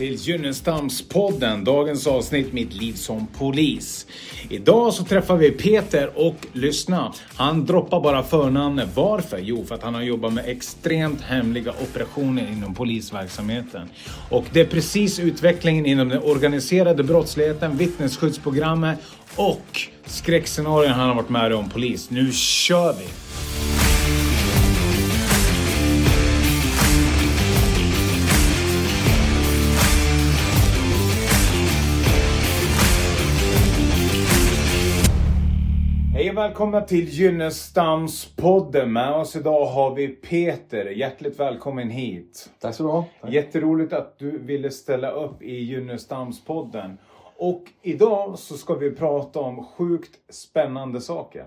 till Gynnestamspodden. Dagens avsnitt Mitt liv som polis. Idag så träffar vi Peter och lyssna. Han droppar bara förnamnet. Varför? Jo, för att han har jobbat med extremt hemliga operationer inom polisverksamheten. Och det är precis utvecklingen inom den organiserade brottsligheten, vittnesskyddsprogrammet och skräckscenarion han har varit med om polis. Nu kör vi! Välkomna till Gynnestamspodden. Med oss idag har vi Peter. Hjärtligt välkommen hit. Tack så du ha. Tack. Jätteroligt att du ville ställa upp i Gynnestamspodden. Och idag så ska vi prata om sjukt spännande saker.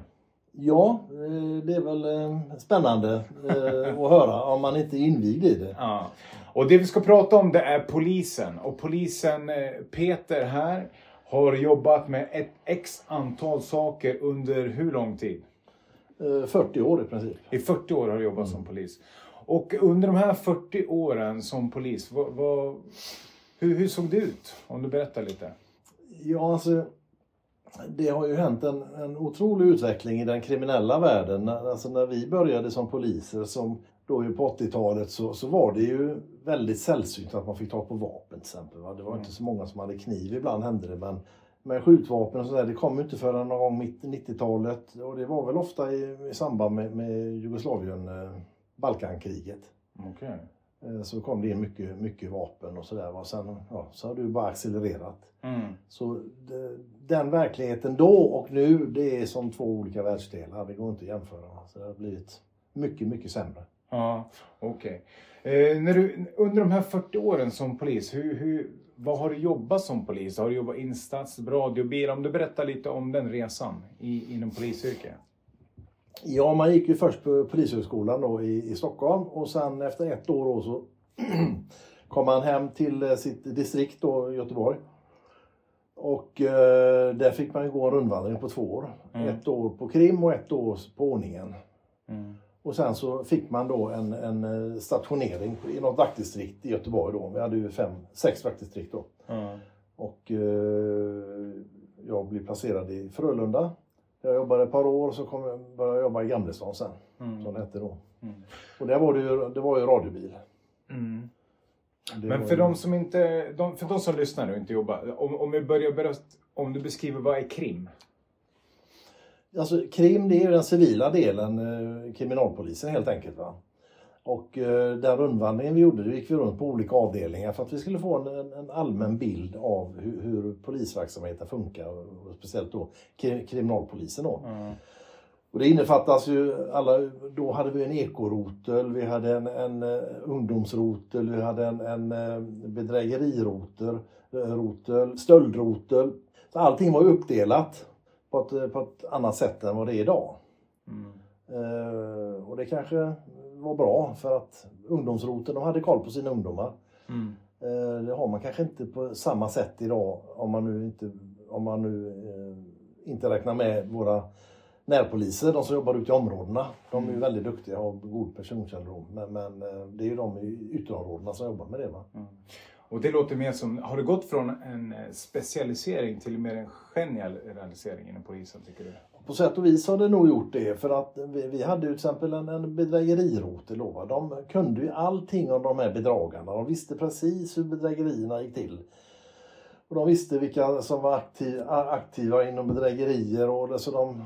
Ja, eh, det är väl eh, spännande eh, att höra om man inte är invigd i det. Ja. Och det vi ska prata om det är polisen. Och polisen Peter här har jobbat med ett x antal saker under hur lång tid? 40 år i princip. I 40 år har du jobbat mm. som polis. Och under de här 40 åren som polis, vad, vad, hur, hur såg det ut? Om du berättar lite. Ja, alltså det har ju hänt en, en otrolig utveckling i den kriminella världen. Alltså när vi började som poliser, som då på 80-talet, så, så var det ju väldigt sällsynt att man fick ta på vapen till exempel. Va? Det var mm. inte så många som hade kniv, ibland hände det. Men med skjutvapen och sådär, det kom inte förrän någon gång mitt 90-talet. Och det var väl ofta i, i samband med, med Jugoslavien, eh, Balkankriget. Okay. Eh, så kom det in mycket, mycket vapen och sådär. Sen ja, så har du bara accelererat. Mm. Så det, den verkligheten då och nu, det är som två olika världsdelar. Det går inte att jämföra. Så det har blivit mycket, mycket sämre. Ja, okej. Okay. Eh, under de här 40 åren som polis, hur, hur, vad har du jobbat som polis? Har du jobbat insats, radiobil? Om du berättar lite om den resan i, inom polisyrket. Ja, man gick ju först på Polishögskolan då i, i Stockholm och sen efter ett år då så kom man hem till eh, sitt distrikt då, Göteborg. Och eh, där fick man ju gå en rundvandring på två år. Mm. Ett år på krim och ett år på ordningen. Mm. Och sen så fick man då en, en eh, stationering i något vaktdistrikt i Göteborg då. Vi hade ju fem, sex vaktdistrikt då. Mm. Och eh, jag blev placerad i Frölunda jag jobbade ett par år och så kom jag, började jag jobba i Gamlestan sen. Mm. Som det hette då. Mm. Och där var det ju, det var ju radiobil. Mm. Men för ju... de som inte, de, för de som lyssnar och inte jobbar. Om, om vi börjar berätta, om du beskriver vad är krim? Alltså krim det är ju den civila delen, eh, kriminalpolisen helt enkelt. Va? Och eh, den rundvandringen vi gjorde, då gick vi runt på olika avdelningar för att vi skulle få en, en allmän bild av hur, hur polisverksamheten funkar. Och speciellt då kriminalpolisen. Då. Mm. Och det innefattas ju alla, då hade vi en ekorotel, vi hade en, en uh, ungdomsrotel, vi hade en, en bedrägerirotel, rotel, stöldrotel. Så allting var uppdelat på ett, på ett annat sätt än vad det är idag. Mm. Uh, och det kanske var bra för att ungdomsroten de hade koll på sina ungdomar. Mm. Eh, det har man kanske inte på samma sätt idag om man nu inte, om man nu, eh, inte räknar med våra närpoliser, de som jobbar ute i områdena. De är mm. väldigt duktiga och har god personkännedom. Men, men, eh, det är ju de i ytterområdena som jobbar med det. Va? Mm. Och det låter mer som, har det gått från en eh, specialisering till mer en generalisering inom polisen tycker du? På sätt och vis har det nog gjort det för att vi, vi hade ju till exempel en, en bedrägerirotel. De kunde ju allting om de här bedragarna. De visste precis hur bedrägerierna gick till. Och de visste vilka som var aktiv, aktiva inom bedrägerier. Och så de,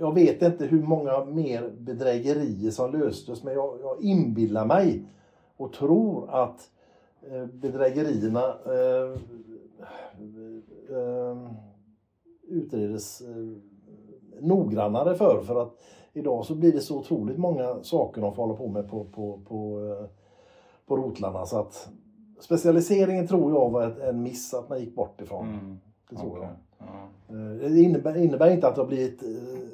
jag vet inte hur många mer bedrägerier som löstes men jag, jag inbillar mig och tror att eh, bedrägerierna eh, eh, utredes eh, noggrannare för. För att idag så blir det så otroligt många saker de får hålla på med på, på, på, på rotlarna. Så att specialiseringen tror jag var en miss att man gick bort ifrån. Mm. Det tror okay. jag. Ja. Det innebär, innebär, inte att det har blivit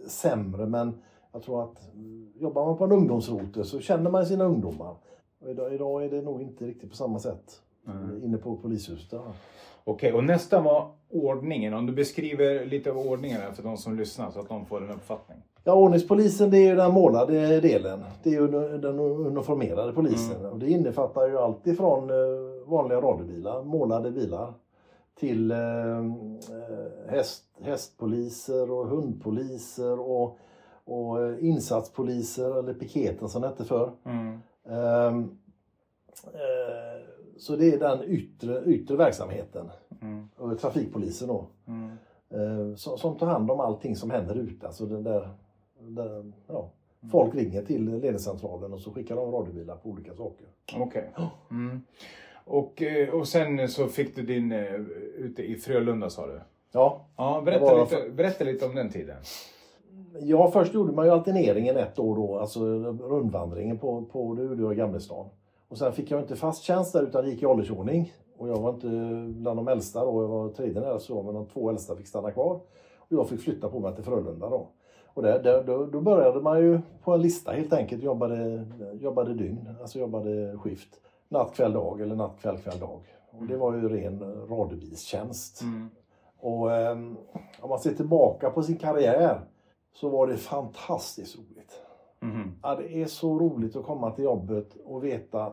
sämre men jag tror att jobbar man på en ungdomsrote så känner man sina ungdomar. Idag, idag är det nog inte riktigt på samma sätt mm. inne på polishuset. Okej, och nästa var ordningen. Om du beskriver lite av ordningen för de som lyssnar så att de får en uppfattning. Ja, ordningspolisen det är ju den målade delen. Det är ju den uniformerade polisen. Mm. Och det innefattar ju allt ifrån eh, vanliga radiobilar, målade bilar, till eh, eh, häst, hästpoliser och hundpoliser och, och insatspoliser, eller piketen som det hette förr. Mm. Ehm, eh, Så det är den yttre, yttre verksamheten. Mm. Och trafikpolisen då. Mm. Som, som tar hand om allting som händer ute. Alltså den där, där, ja, folk ringer till ledningscentralen och så skickar de radiobilar på olika saker. Okej. Mm. Och, eh, och sen så fick du din eh, ute i Frölunda sa du? Ja, Ja, berätta, lite, berätta lite om den tiden. Ja, först gjorde man ju alterneringen ett år då, alltså rundvandringen på, på det i Gamlestan. Och sen fick jag inte fast tjänst där utan gick i åldersordning. Och jag var inte bland de äldsta då, jag var tredje nära så, men de två äldsta fick stanna kvar. Och jag fick flytta på mig till Frölunda då. Och där, där, då, då började man ju på en lista helt enkelt, jobbade, jobbade dygn, alltså jobbade skift. Natt, kväll, dag eller natt, kväll, kväll, dag. Och det var ju ren radiobilstjänst. Mm. Och ehm, om man ser tillbaka på sin karriär så var det fantastiskt roligt. Mhm. Ja, det är så roligt att komma till jobbet och veta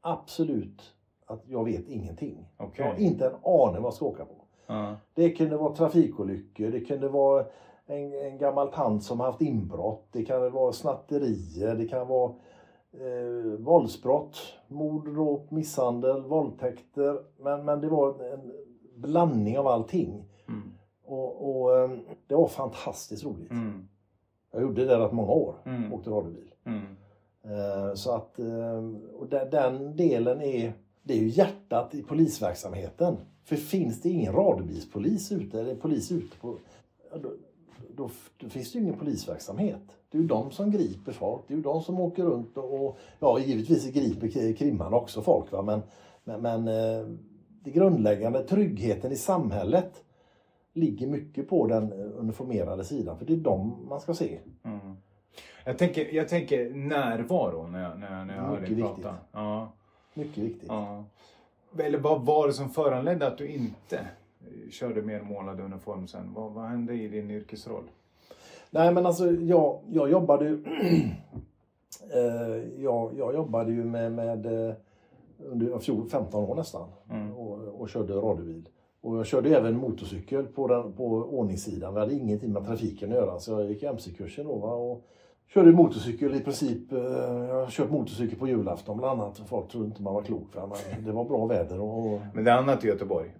absolut att jag vet ingenting. Okej. Jag har inte en aning vad jag ska åka på. Ja. Det kunde vara trafikolyckor, det kunde vara en, en gammal tant som har haft inbrott, det kan vara snatterier, det kan vara eh, våldsbrott, mord, dråp, misshandel, våldtäkter. Men, men det var en blandning av allting. Mm. Och, och eh, det var fantastiskt roligt. Mm. Jag gjorde det rätt många år, Mm. åkte radiobil. Mm. Eh, Så att, eh, och den, delen är, det är ju hjärtat i polisverksamheten. För finns det ingen radiobilspolis ute, eller polis ute på, då, då, då finns det ju ingen polisverksamhet. Det är ju de som griper folk, det är ju de som åker runt och, och ja, givetvis griper krimmarna också folk. Va? Men, men, men eh, det grundläggande, tryggheten i samhället, ligger mycket på den uniformerade sidan. För det är de man ska se. Mm. Jag, tänker, jag tänker närvaro när jag, när jag, när jag hör dig prata. Ja. Mycket viktigt. Ja. Eller vad var det som föranledde att du inte körde mer målad uniform sen? Vad, vad hände i din yrkesroll? Nej men alltså jag, jag jobbade ju eh, jag, jag jobbade ju med, med eh, under fjol- 15 år nästan Mm. och, och körde radiobil. Och jag körde även motorcykel på, den, på ordningssidan. Vi hade ingenting med trafiken att göra så jag gick MC-kursen då va? och körde motorcykel i princip. Eh, jag har kört motorcykel på julafton bland annat. Folk trodde inte man var klok för men det var bra väder och, Men det är annat i Göteborg?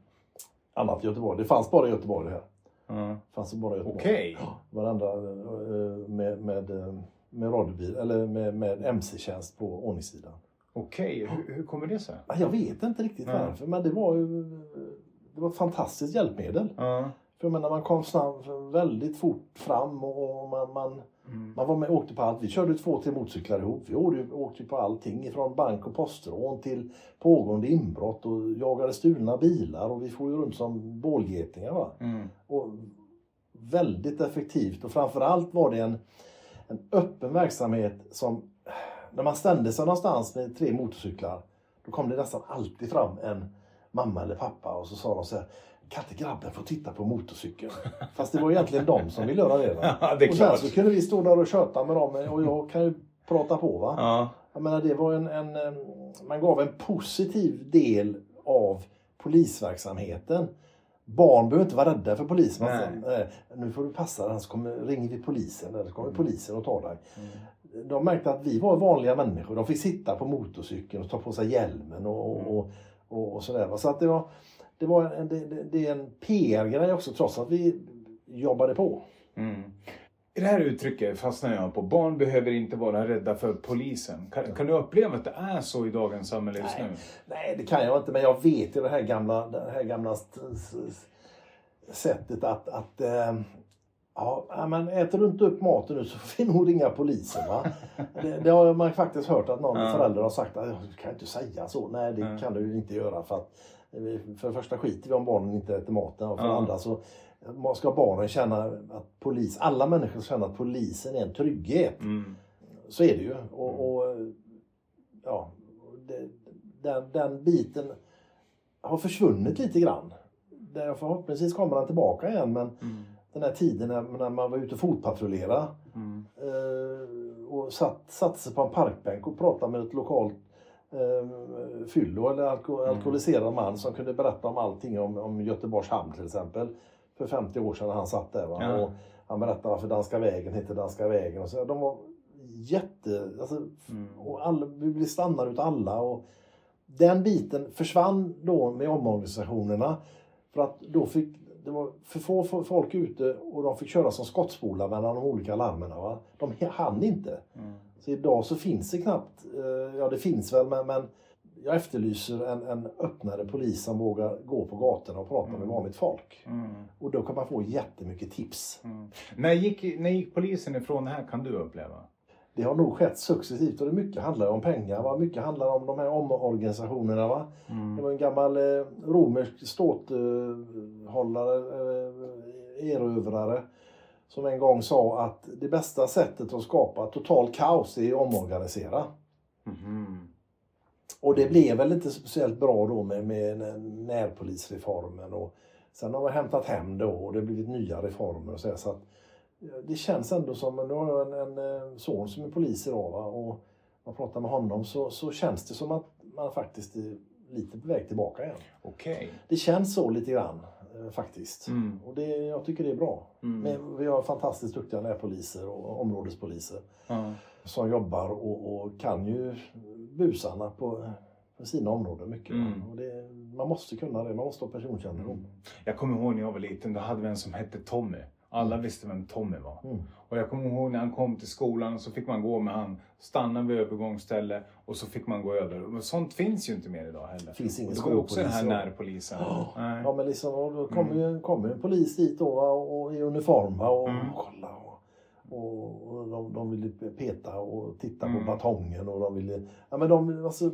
annat i Göteborg. Det fanns bara i Göteborg det här. Det fanns bara i Göteborg. Okej. varandra eh, med, med, eh, med radiobil eller med, med MC-tjänst på ordningssidan. Okej, hur, hur kommer det sig? Ja, Jag vet inte riktigt varför men det var ju det var ett fantastiskt hjälpmedel. Ja. För jag menar, man kom snabbt, väldigt fort fram och man, man, Mm. man var med åkte på allt. Vi körde två, tre motorcyklar ihop. Vi åkte, åkte på allting ifrån bank och postrån till pågående inbrott och jagade stulna bilar och vi får ju runt som bålgetingar. Va? Mm. och väldigt effektivt och framförallt var det en, en öppen verksamhet som när man ställde sig någonstans med tre motorcyklar då kom det nästan alltid fram en mamma eller pappa och så sa de så här kan inte grabben få titta på motorcykeln? Fast det var egentligen de som ville göra det. Va? Det är och sen så kunde vi stå där och köta med dem och jag kan ju prata på. va Ja. jag menar, det var en, en, man gav en positiv del av polisverksamheten. Barn behöver inte vara rädda för polisen. Nej. "Eh, nu får du passa dig, annars kommer, ringer vi polisen eller så kommer Mm. polisen och tar dig. De märkte att vi var vanliga människor. De fick sitta på motorcykeln och ta på sig hjälmen och, Mm. Och, och, sådär. Så att det var, det, var en, det, det- är en PR-grej också trots att vi jobbade på. Mm. I det här uttrycket fastnar jag på. Barn behöver inte vara rädda för polisen. Kan, kan du uppleva att det är så i dagens samhälle just Nej. nu? Nej, det kan jag inte, men jag vet ju det här gamla, det här gamla sättet att, att eh, ja, ja, men äter du inte upp maten nu så får vi nog ringa polisen. Va? Det, det har man faktiskt hört att någon Ja. förälder har sagt att du kan inte säga så. Nej, det Ja. kan du inte göra för att vi- för det första skiter vi om barnen inte äter maten och för det Ja. andra så ska barnen känna att polis, alla människor känna att polisen är en trygghet. Mm. Så är det ju. Och, och ja, det, den, den biten har försvunnit lite grann. Där förhoppningsvis kommer den tillbaka igen men, Mm. Den här tiden när, man var ute och fotpatrullera. Mm. Eh, och satt, satte sig på en parkbänk och pratade med ett lokalt eh, fyllo eller alko, alkoholiserad man som kunde berätta om allting om, om Göteborgs hamn till exempel. För 50 år sedan när han satt där. Va? Ja. Och han berättade varför Danska vägen heter Danska vägen. Och så, de var jätte... Alltså, Mm. och alla, vi blev stannade utav alla. Och den biten försvann då med omorganisationerna. För att då fick det var för få folk ute och de fick köra som skottspolar mellan de olika larmen. Va? De hann inte. Mm. Så idag så finns det knappt, eh, ja det finns väl men, men jag efterlyser en, en öppnare polis som vågar gå på gatorna och prata med vanligt folk. Mm. Och då kan man få jättemycket tips. Mm. När, gick, när gick polisen ifrån det här kan du uppleva? Det har nog skett successivt och det mycket handlar om pengar. Va? Mycket handlar om de här omorganisationerna. Va? Mm. Det var en gammal eh, romersk ståthållare, eh, erövrare, som en gång sa att det bästa sättet att skapa total kaos är att omorganisera. Mhm. Och det blev väl inte speciellt bra då med, med närpolisreformen. Och sen har vi hämtat hem det och det har blivit nya reformer. Och så, här, så att, det känns ändå som, nu har jag en, en eh, son som är polis idag va? och man pratar med honom så, så känns det som att man faktiskt är lite på väg tillbaka igen. Okej. Det känns så lite grann eh, faktiskt. Mm. Och det, jag tycker det är bra. Mm. Men vi har fantastiskt duktiga närpoliser och områdespoliser Ja. som jobbar och, och kan ju busarna på, på sina områden mycket. Mm. Och det, man måste kunna det, man måste ha personkännedom. Jag kommer ihåg när jag var liten, då hade vi en som hette Tommy. Alla visste vem Tommy var. Mm. Och jag kommer ihåg när han kom till skolan så fick man gå med han, stanna vid övergångsställe och så fick man gå över. Men sånt finns ju inte mer idag heller. Finns ingen ju också den här skolpolis, närpolisen. Nej. Ja men liksom, då kommer ju kommer ju en polis dit då och i uniform och Mm. kolla. Och, och, de, de ville peta och titta Mm. på batongen och de ville... Ja men de, alltså,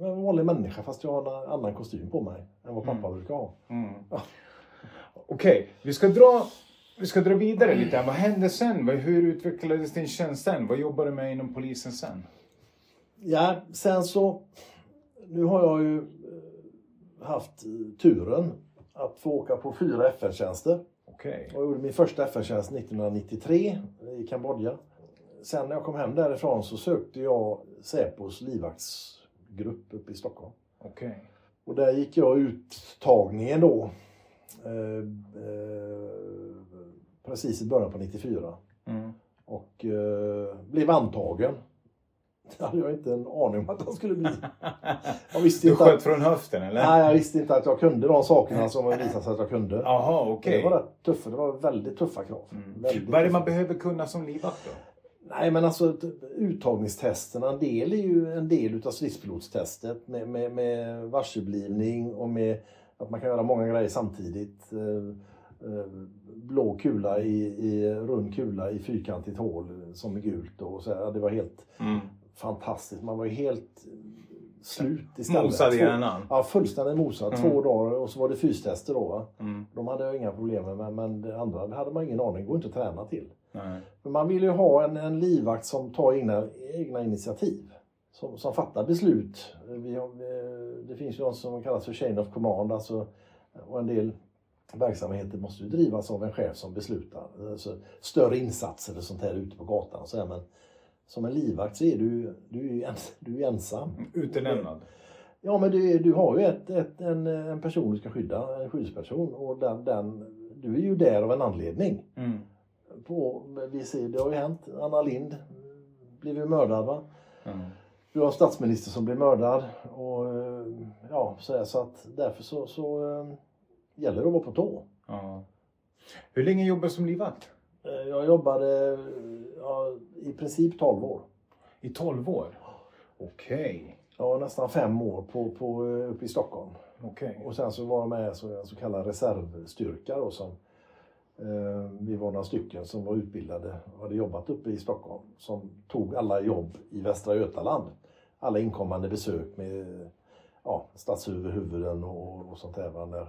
en vanlig människa fast jag har en annan kostym på mig än vad pappa brukar ha. Mm. Ja. Okej, vi ska dra vi ska dra vidare lite. här. Vad hände sen? Hur utvecklades din tjänst sen? Vad jobbade du med inom polisen sen? Ja, sen så... Nu har jag ju eh, haft turen att få åka på fyra FN-tjänster. Okej. Jag gjorde min första FN-tjänst 1993 i Kambodja. Sen när jag kom hem därifrån så sökte jag Säpos livvaktsgrupp uppe i Stockholm. Okej. Och där gick jag uttagningen då. Eh, eh, precis i början på 94. Mm. Och eh, blev antagen. Det hade jag inte en aning om att jag skulle bli. Jag visste Du sköt att, från höften eller? nej, jag visste inte att jag kunde de sakerna som visade sig att jag kunde. Jaha, okej. Det var rätt tuffa, det var väldigt tuffa krav. Mm. Väldigt Vad är det man behöver kunna som livvakt då? Nej men alltså uttagningstesterna, en del är ju en del utav stridspilotstestet med, med, med varseblivning och med att man kan göra många grejer samtidigt. Eh, Blå kula i, i rund kula i fyrkantigt hål som är gult och så här. Det var helt Mm. fantastiskt. Man var helt slut istället. Mosad i hjärnan? Ja, fullständigt mosad. Mm. Två dagar och så var det fystester då. Mm. De hade jag inga problem med men, men det andra det hade man ingen aning, det går inte att träna till. Nej. Men man vill ju ha en, en livvakt som tar egna, egna initiativ. Som, som fattar beslut. Vi har, det finns ju något som kallas för chain of command. Alltså, och en del verksamheter måste ju drivas av en chef som beslutar. Alltså, större insatser och sånt här ute på gatan. Så här, men som en livvakt så är du, du, är ju ens, du är ensam. Utelämnad? Ja men du, du har ju ett, ett, en, en person du ska skydda, en skyddsperson. Och den, den, du är ju där av en anledning Mm. på, vi ser, det har ju hänt. Anna Lind blev ju mördad. Va? Mm. Du har en statsminister som blev mördad. Och, ja, så, här, så att därför så, så eh, gäller det att vara på tå. Ja. Hur länge jobbade du som livvakt? Eh, Jag jobbade eh, ja, i princip 12 år. I 12 år? Okej. Ja, nästan fem år på, på, eh, uppe i Stockholm. Okej. Och sen så var jag med så en så kallad reservstyrka då som eh, vi var några stycken som var utbildade och hade jobbat uppe i Stockholm som tog alla jobb i Västra Götaland. Alla inkommande besök med ja, statsöverhuvuden och, och sånt där. När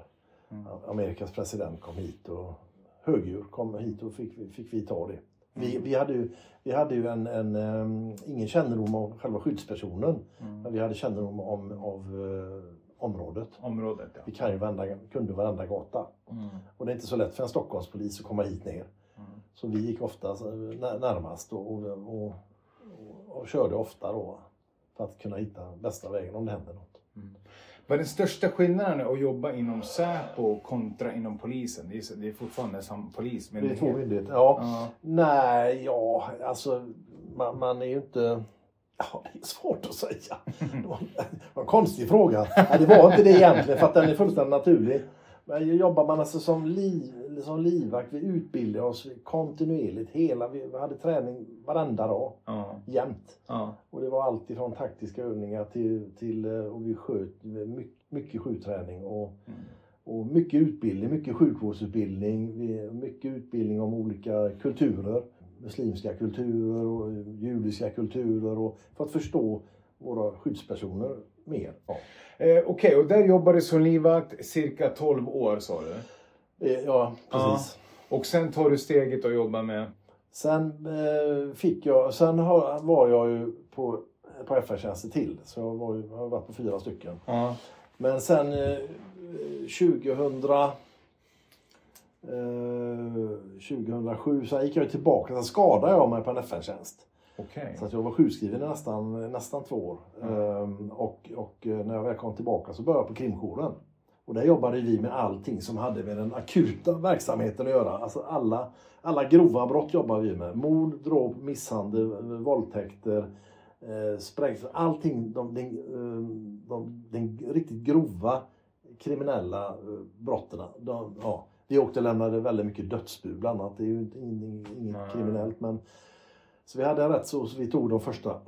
Mm. Amerikas president kom hit och högdjur kom hit och fick, fick vi ta det. Vi, vi hade ju, vi hade ju en, en, em, ingen kännedom om själva skyddspersonen. Mm. Men vi hade kännedom om av, eh, området. Området, ja. Vi kan ju varenda, kunde varenda gata. Mm. Och det är inte så lätt för en Stockholmspolis att komma hit ner. Mm. Så vi gick ofta när- närmast och, och, och, och, körde ofta då för att kunna hitta bästa vägen om det händer något. Vad är den största skillnaden att jobba inom Säpo kontra inom polisen? Det är, det är fortfarande samma polis. Men Det är två myndigheter. Ja. Ja. Nej, ja, alltså man, man är ju inte... Ja, det är svårt att säga. Det var det var en konstig fråga. Nej, det var inte det egentligen, för att den är fullständigt naturlig. Men jobbar man alltså som, liv, som livvakt, vi utbildar oss kontinuerligt. Hela, vi hade träning varenda dag, Ja. jämt. Ja. Och det var allt ifrån taktiska övningar till, till eh, och vi sköt mycket, mycket skjutträning och, Mm. och mycket utbildning, mycket sjukvårdsutbildning, mycket utbildning om olika kulturer. Muslimska kulturer och judiska kulturer och för att förstå våra skyddspersoner mer. Ja. Eh, Okej, och där jobbar du som livvakt cirka 12 år sa du. Eh, ja, precis. Och sen tar du steget och jobbar med... Sen eh, fick jag, sen har, var jag ju på, på FR-tjänster till. Så jag, var, jag har varit på fyra stycken. Ja. Men sen eh, 2000, eh, 2007 så gick jag tillbaka. Sen skadade jag mig på en FN-tjänst. Okej. Så att jag var sjukskriven nästan, nästan två år. Ehm, och, och eh, när jag väl kom tillbaka så började jag på krimjouren. Och där jobbade vi med allting som hade med den akuta verksamheten att göra. Alltså alla, alla grova brott jobbar vi med. Mord, dråp, misshandel, eh, våldtäkter, eh, sprängning. Allting, de, den, eh, de, den riktigt grova kriminella eh, brotten. De, ja, vi åkte och lämnade väldigt mycket dödsbud bland annat. Det är ju inget, kriminellt men så vi hade rätt så, så vi tog de första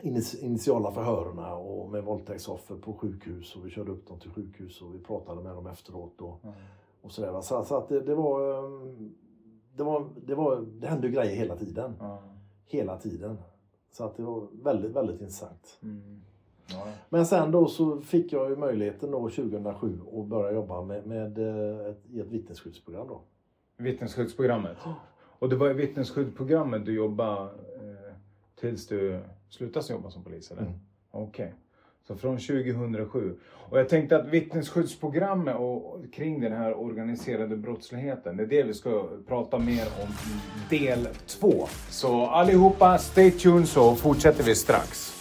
ini- initiala förhören och med våldtäktsoffer på sjukhus och vi körde upp dem till sjukhus och vi pratade med dem efteråt och, Mm. och sådär. Så, så att det, det var ehm, det var, det var, det hände grejer hela tiden. Ja. Hela tiden. Så att det var väldigt, väldigt intressant. Mm. Ja. Men sen då så fick jag ju möjligheten då 2007 att börja jobba med, med eh, ett, i ett vittnesskyddsprogram då. Vittnesskyddsprogrammet. Och det var i vittnesskyddsprogrammet du jobbade eh, tills du slutade jobba som polis, eller? Mm. Okej. Så från 2007. Och jag tänkte att vittnesskyddsprogrammet och och kring den här organiserade brottsligheten, det är det vi ska prata mer om i del två. Så allihopa, stay tuned så fortsätter vi strax.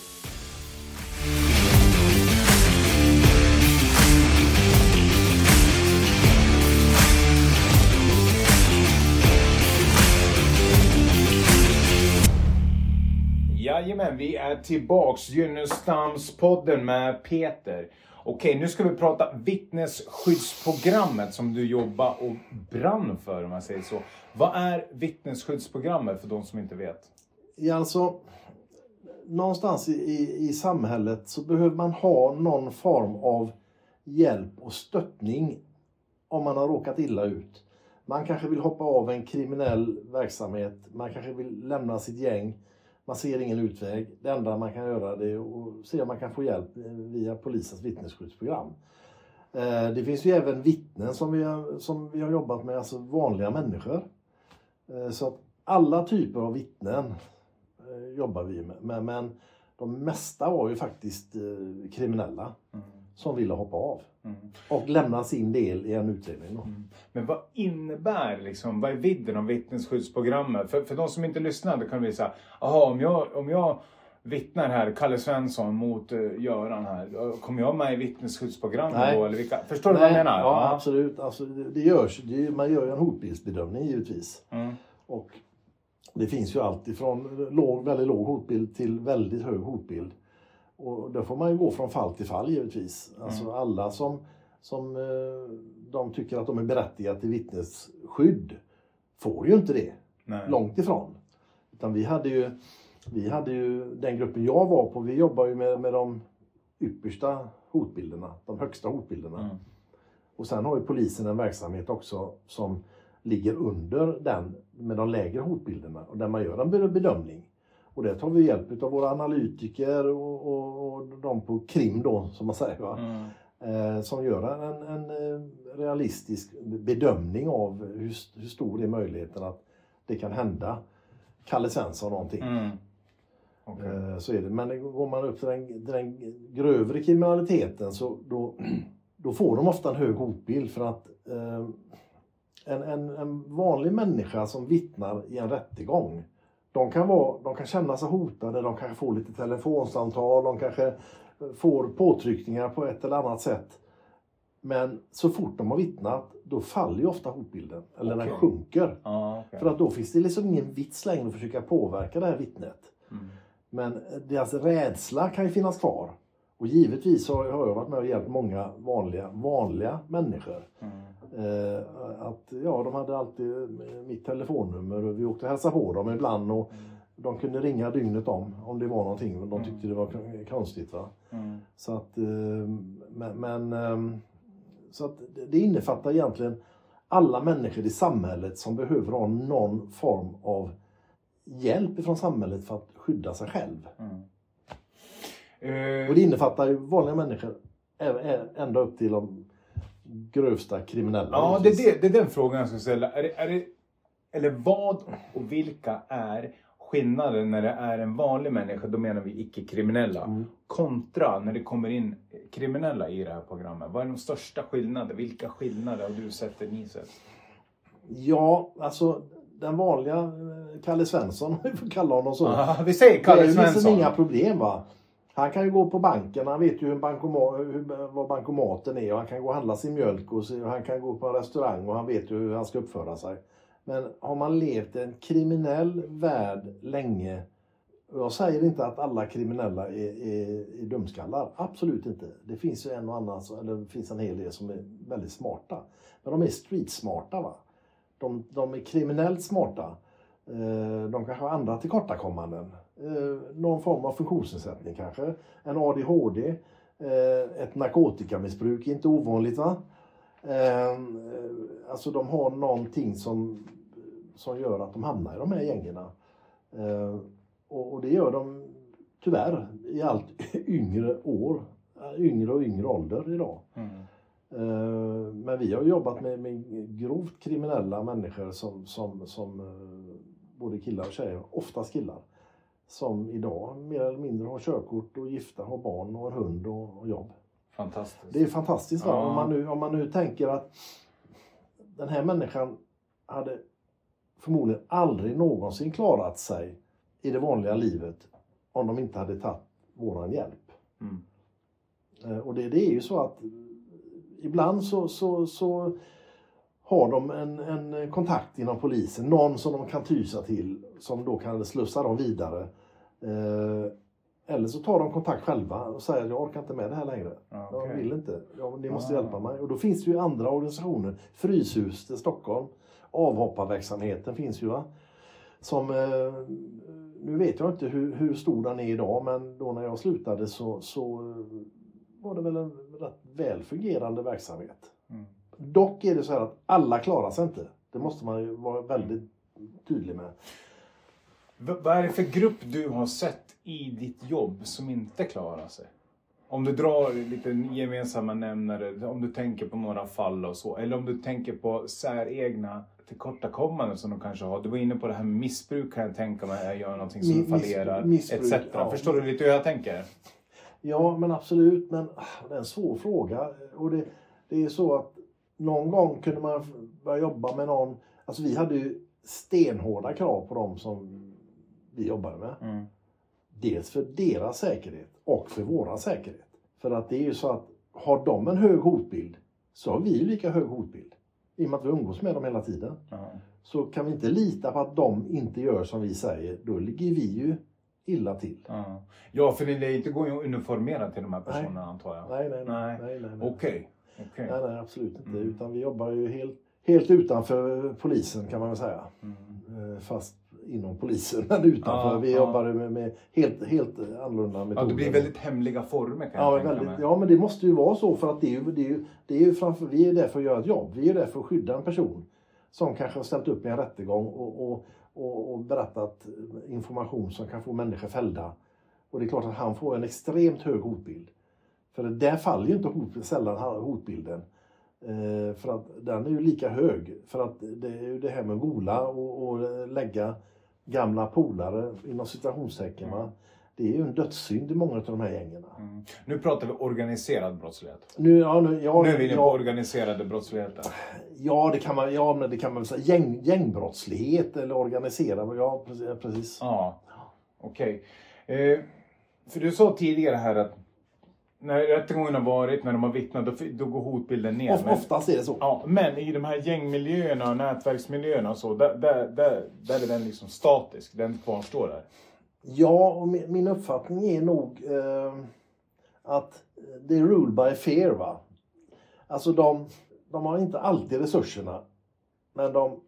Jajamän, vi är tillbaks. Gynnestamspodden med Peter. Okej, nu ska vi prata vittnesskyddsprogrammet som du jobbar och brann för om man säger så. Vad är vittnesskyddsprogrammet för de som inte vet? Ja, alltså, någonstans i, i, i samhället så behöver man ha någon form av hjälp och stöttning om man har råkat illa ut. Man kanske vill hoppa av en kriminell verksamhet, man kanske vill lämna sitt gäng. Man ser ingen utväg. Det enda man kan göra det är att se om man kan få hjälp via polisens vittnesskyddsprogram. Eh, det finns ju även vittnen som vi har, som vi har jobbat med, alltså vanliga människor. Eh, så att alla typer av vittnen eh, jobbar vi med. Men, de mesta var ju faktiskt kriminella. kriminella som ville hoppa av. Mm. Och lämna sin del i en utredning. Då. Men vad innebär liksom, vad är vidden av vittnesskyddsprogrammet? För, för de som inte lyssnar, då kan vi säga, jaha om jag, om jag vittnar här, Kalle Svensson mot uh, Göran här, kommer jag med i vittnesskyddsprogrammet Nej. då? Eller vilka, förstår du vad jag menar? Ja, absolut. Alltså, det, det görs, det, man gör ju en hotbildsbedömning givetvis. Mm. Och det finns ju allt ifrån låg, väldigt låg hotbild till väldigt hög hotbild. Och då får man ju gå från fall till fall givetvis. Alltså alla som, som eh, de tycker att de är berättigade till vittnesskydd får ju inte det. Nej. Långt ifrån. Utan vi hade ju, vi hade ju den gruppen jag var på, vi jobbar ju med, med de yppersta hotbilderna, de högsta hotbilderna. Mm. Och sen har ju polisen en verksamhet också som ligger under den med de lägre hotbilderna och där man gör en be- bedömning. Och där tar vi hjälp av våra analytiker och, och, och de på krim då som man säger. Va? Mm. Eh, som gör en, en eh, realistisk bedömning av hur, hur stor är möjligheten att det kan hända Kalle Svensson någonting. Mm. Okej. Eh, Så är det. Men går man upp till den, den grövre kriminaliteten så då, då får de ofta en hög hotbild för att eh, en, en, en vanlig människa som vittnar i en rättegång de kan, vara, de kan känna sig hotade, de kanske får lite telefonsamtal, de kanske får påtryckningar på ett eller annat sätt. Men så fort de har vittnat, då faller ju ofta hotbilden. Eller den Okej. sjunker. Ja, okej. För att då finns det liksom ingen vits längre att försöka påverka det här vittnet. Mm. Men deras rädsla kan ju finnas kvar. Och givetvis har har jag varit med och hjälpt många vanliga, vanliga människor. Mm. Eh, att, ja, de hade alltid mitt telefonnummer och vi åkte och hälsade på dem ibland. Och de kunde ringa dygnet om, om det var någonting de tyckte det var konstigt. Va? Mm. Så att, eh, men, men eh, så att det- innefattar egentligen alla människor i samhället som behöver ha någon form av hjälp från samhället för att skydda sig själv. Mm. Eh, Och det innefattar ju vanliga människor ända upp till de grövsta kriminella. Ja, det är, det, det är den frågan jag ska ställa. Är det, är det, eller vad och vilka är skillnaden när det är en vanlig människa, då menar vi icke-kriminella, Mm. kontra när det kommer in kriminella i det här programmet? Vad är de största skillnaderna? Vilka skillnader har du sett ni sett? Ja, alltså den vanliga eh, Kalle Svensson, vi får kalla honom så. Ah, vi säger Kalle det är Svensson. inga problem va. Han kan ju gå på banken, han vet ju hur bankoma, hur, vad bankomaten är och han kan gå och handla sin mjölk och, han kan gå på en restaurang och han vet ju hur han ska uppföra sig. Men har man levt i en kriminell värld länge och jag säger inte att alla kriminella är, är, är dumskallar, absolut inte. Det finns ju en och annan, eller det finns en hel del som är väldigt smarta. Men de är streetsmarta. Va? De, de är kriminellt smarta. Eh, de kanske har andra tillkortakommanden. Eh, Någon form av funktionsnedsättning kanske. En ADHD. eh, Ett narkotikamissbruk, inte ovanligt va? Eh, Alltså de har någonting som, som gör att de hamnar i de här gängerna. Eh, Och, det gör de tyvärr i allt yngre år. Yngre och yngre ålder idag. Mm. Men vi har jobbat med, med grovt kriminella människor som, som, som både killar och tjejer, oftast killar, som idag mer eller mindre har körkort och gifta, har barn och en hund och, och jobb. Fantastiskt. Det är fantastiskt. Ja. Om, man nu, om man nu tänker att den här människan hade förmodligen aldrig någonsin klarat sig i det vanliga livet om de inte hade tagit våran hjälp. Mm. Eh, Och det, det är ju så att ibland så, så, så har de en, en kontakt inom polisen, någon som de kan tysa till som då kan slussa dem vidare. Eh, eller så tar de kontakt själva och säger jag orkar inte med det här längre. Ja, Jag okej. vill inte. Ja, ni måste Ah. hjälpa mig. Och då finns det ju andra organisationer. Fryshuset i Stockholm. Avhopparverksamheten finns ju. Va? Som, eh, nu vet jag inte hur, hur stor den är idag men då när jag slutade så, så var det väl en rätt väl fungerande verksamhet. Mm. Dock är det så här att alla klarar sig inte. Det måste man ju vara väldigt tydlig med. V- vad är det för grupp du har sett i ditt jobb som inte klarar sig? Om du drar lite gemensamma nämnare, om du tänker på några fall och så. Eller om du tänker på säregna tillkortakommanden som de kanske har. Du var inne på det här med missbruk kan jag tänka mig, jag gör någonting som Mi- miss- fallerar, etc. ja. Förstår du lite hur jag tänker? Ja, men absolut. Men ah, det är en svår fråga. Och det, det är så att någon gång kunde man börja jobba med någon. Alltså vi hade ju stenhårda krav på dem som vi jobbade med. Mm. Dels för deras säkerhet och för våran säkerhet. För att det är ju så att har de en hög hotbild så har vi lika hög hotbild. I och med att vi umgås med dem hela tiden. Ja. Så kan vi inte lita på att de inte gör som vi säger, då ligger vi ju illa till. Ja. ja, för det lär inte gå att uniformera till de här personerna antar jag. Nej, nej, Nej. nej. nej, nej. Okej. okej. Nej, nej, absolut inte. Mm. Utan vi jobbar ju helt, helt utanför polisen kan man väl säga. Mm. Eh, Fast inom polisen, men utanför. Ja, vi ja. jobbar med, med helt, helt annorlunda Ja, metoder. det blir väldigt hemliga former kan Ja jag tänka mig. ja, men det måste ju vara så för att det är ju, det är ju, det är ju framför, vi är där för att göra ett jobb. Vi är där för att skydda en person som kanske har ställt upp i en rättegång och, och, och, och berättat information som kan få människor fällda. Och det är klart att han får en extremt hög hotbild. För där faller ju inte hot, sällan hotbilden. Eh, för att den är ju lika hög. För att det är ju det här med gola och, och lägga gamla polare inom citationstecken. Mm. Det är ju en dödssynd i många av de här gängen. Mm. Nu pratar vi organiserad brottslighet. Nu, ja, nu, ja, Nu är vi inne på ja, organiserade brottsligheten. ja, det kan man, ja, men det kan man säga. Gäng, gängbrottslighet eller organiserad. Ja, precis. Ja, okej. Eh, för du sa tidigare här att när rättegången har varit, när de har vittnat, då, då går hotbilden ner. Of, Men- oftast är det så. Ja, men i de här gängmiljöerna och nätverksmiljöerna och så, där, där, där, där är den liksom statisk. Den kvarstår där. Ja, och min, min uppfattning är nog eh, att det är rule by fear. Va? Alltså de, de har inte alltid resurserna. Men de,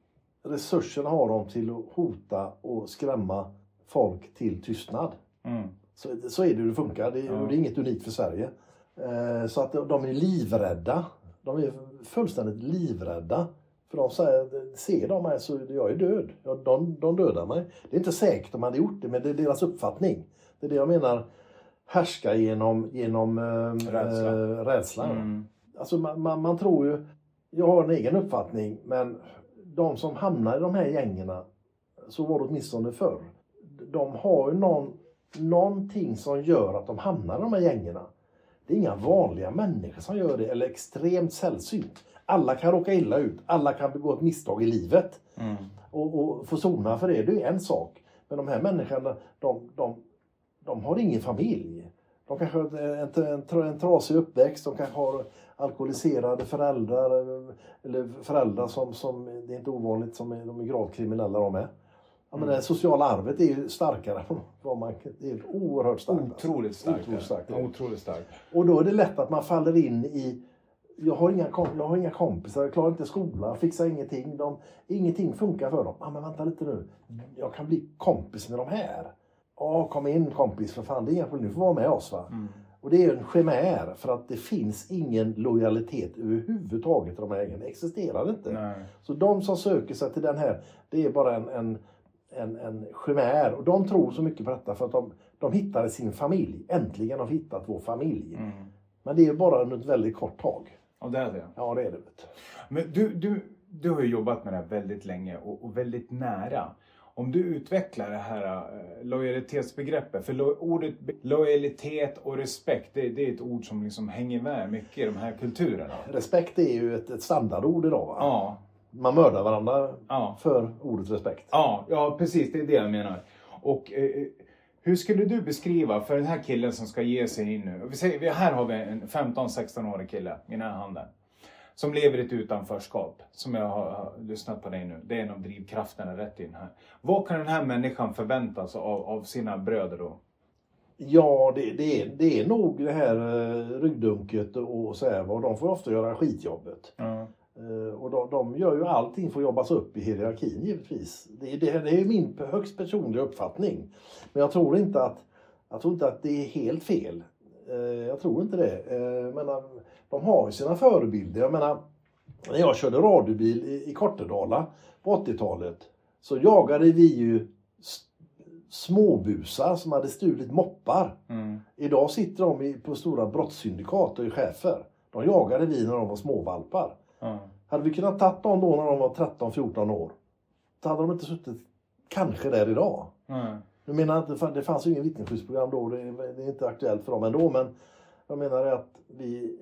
resurserna har de till att hota och skrämma folk till tystnad. Mm. Så, så är det hur det funkar. Det, Ja. det är inget unikt för Sverige. Eh, så att de är livrädda. De är fullständigt livrädda. För de säger, ser de mig så jag är död. Ja, de, de dödar mig. Det är inte säkert de hade gjort det, men det är deras uppfattning. Det är det jag menar. Härska genom, genom eh, Rädsla. eh, rädslan. Mm. Alltså man, man, man tror ju, jag har en egen uppfattning, men de som hamnar i de här gängerna, så var det åtminstone förr, de har ju någon, någonting som gör att de hamnar i de här gängerna. Det är inga vanliga människor som gör det, eller extremt sällsynt. Alla kan råka illa ut, alla kan begå ett misstag i livet. Mm. Och, och få sona för det, det är en sak. Men de här människorna, de, de, de har ingen familj. De kanske har en, en, en, trasig uppväxt, de kanske har alkoholiserade föräldrar. Eller föräldrar som, som det är inte ovanligt, som är, de är gravt kriminella de är. Ja, men det sociala arvet är ju starkare än vad man Det är oerhört starkt. alltså. Otroligt starkt. Otroligt starkt. Ja, Otroligt starkt. Och då är det lätt att man faller in i jag har, inga, jag har inga kompisar, jag klarar inte skolan, fixar ingenting. De, ingenting funkar för dem. Ah, men vänta lite nu. Jag kan bli kompis med de här. Ja, kom in kompis för fan, det är inga problem. Du får vara med oss. Va? Mm. Och det är en chimär för att det finns ingen lojalitet överhuvudtaget i de här gängen. Det existerar inte. Nej. Så de som söker sig till den här, det är bara en, en, en, en chimär. Och de tror så mycket på detta för att de, de hittade sin familj. Äntligen har vi hittat vår familj. Mm. Men det är bara under ett väldigt kort tag. Och det är det. Ja, det är det. Men du, du, du har ju jobbat med det här väldigt länge och, och väldigt nära. Om du utvecklar det här eh, lojalitetsbegreppet, för lo, ordet lojalitet och respekt, det, det är ett ord som liksom hänger med mycket i de här kulturerna. Respekt är ju ett, ett standardord idag. Va? Ja, Man mördar varandra ja, för ordet respekt. ja, ja precis, det är det jag menar. Och eh, hur skulle du beskriva för den här killen som ska ge sig in nu? Vi säger, här har vi en 15-16-årig kille i den här handen. Som lever i ett utanförskap, som jag har, har lyssnat på dig nu. Det är en av drivkrafterna rätt in här. Vad kan den här människan förvänta sig av, av sina bröder då? Ja, det, det, är, det är nog det här eh, ryggdunket och så här. vad De får ofta göra skitjobbet. Ja. Eh, Och de, de gör ju allting för att jobbas upp i hierarkin givetvis. Det, är- det, det är min högst personliga uppfattning. Men jag tror inte att, jag tror inte att det är helt fel. Eh, Jag tror inte det. Eh, Jag menar, de har ju sina förebilder. Jag menar, när jag körde radiobil i, i Kortedala på 80-talet så jagade vi ju småbusar som hade stulit moppar. Mm. Idag sitter de på stora brottssyndikat och är chefer. De jagade vi när de var småvalpar. Ja. Hade vi kunnat ta dem då när de var 13-14 år, då hade de inte suttit kanske där idag. Menar jag inte, det fanns ju ingen vittnesskyddsprogram då, det är, det är inte aktuellt för dem ändå, men jag menar att vi,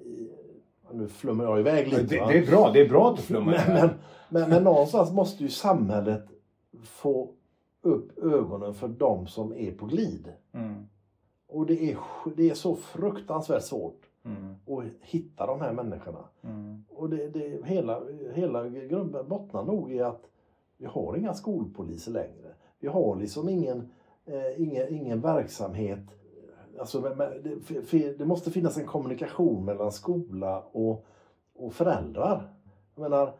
nu flummar jag iväg Det, lite. va? det är bra, det är bra att du flummar men, men, men, men någonstans måste ju samhället få upp ögonen för de som är på glid. Mm. Och det är, det är så fruktansvärt svårt Mm. att hitta de här människorna. Mm. Och det, det, hela, hela grunden bottnar nog i att vi har inga skolpoliser längre. Vi har liksom ingen, eh, ingen, ingen verksamhet. Alltså, det, det måste finnas en kommunikation mellan skola och, och föräldrar. Jag menar,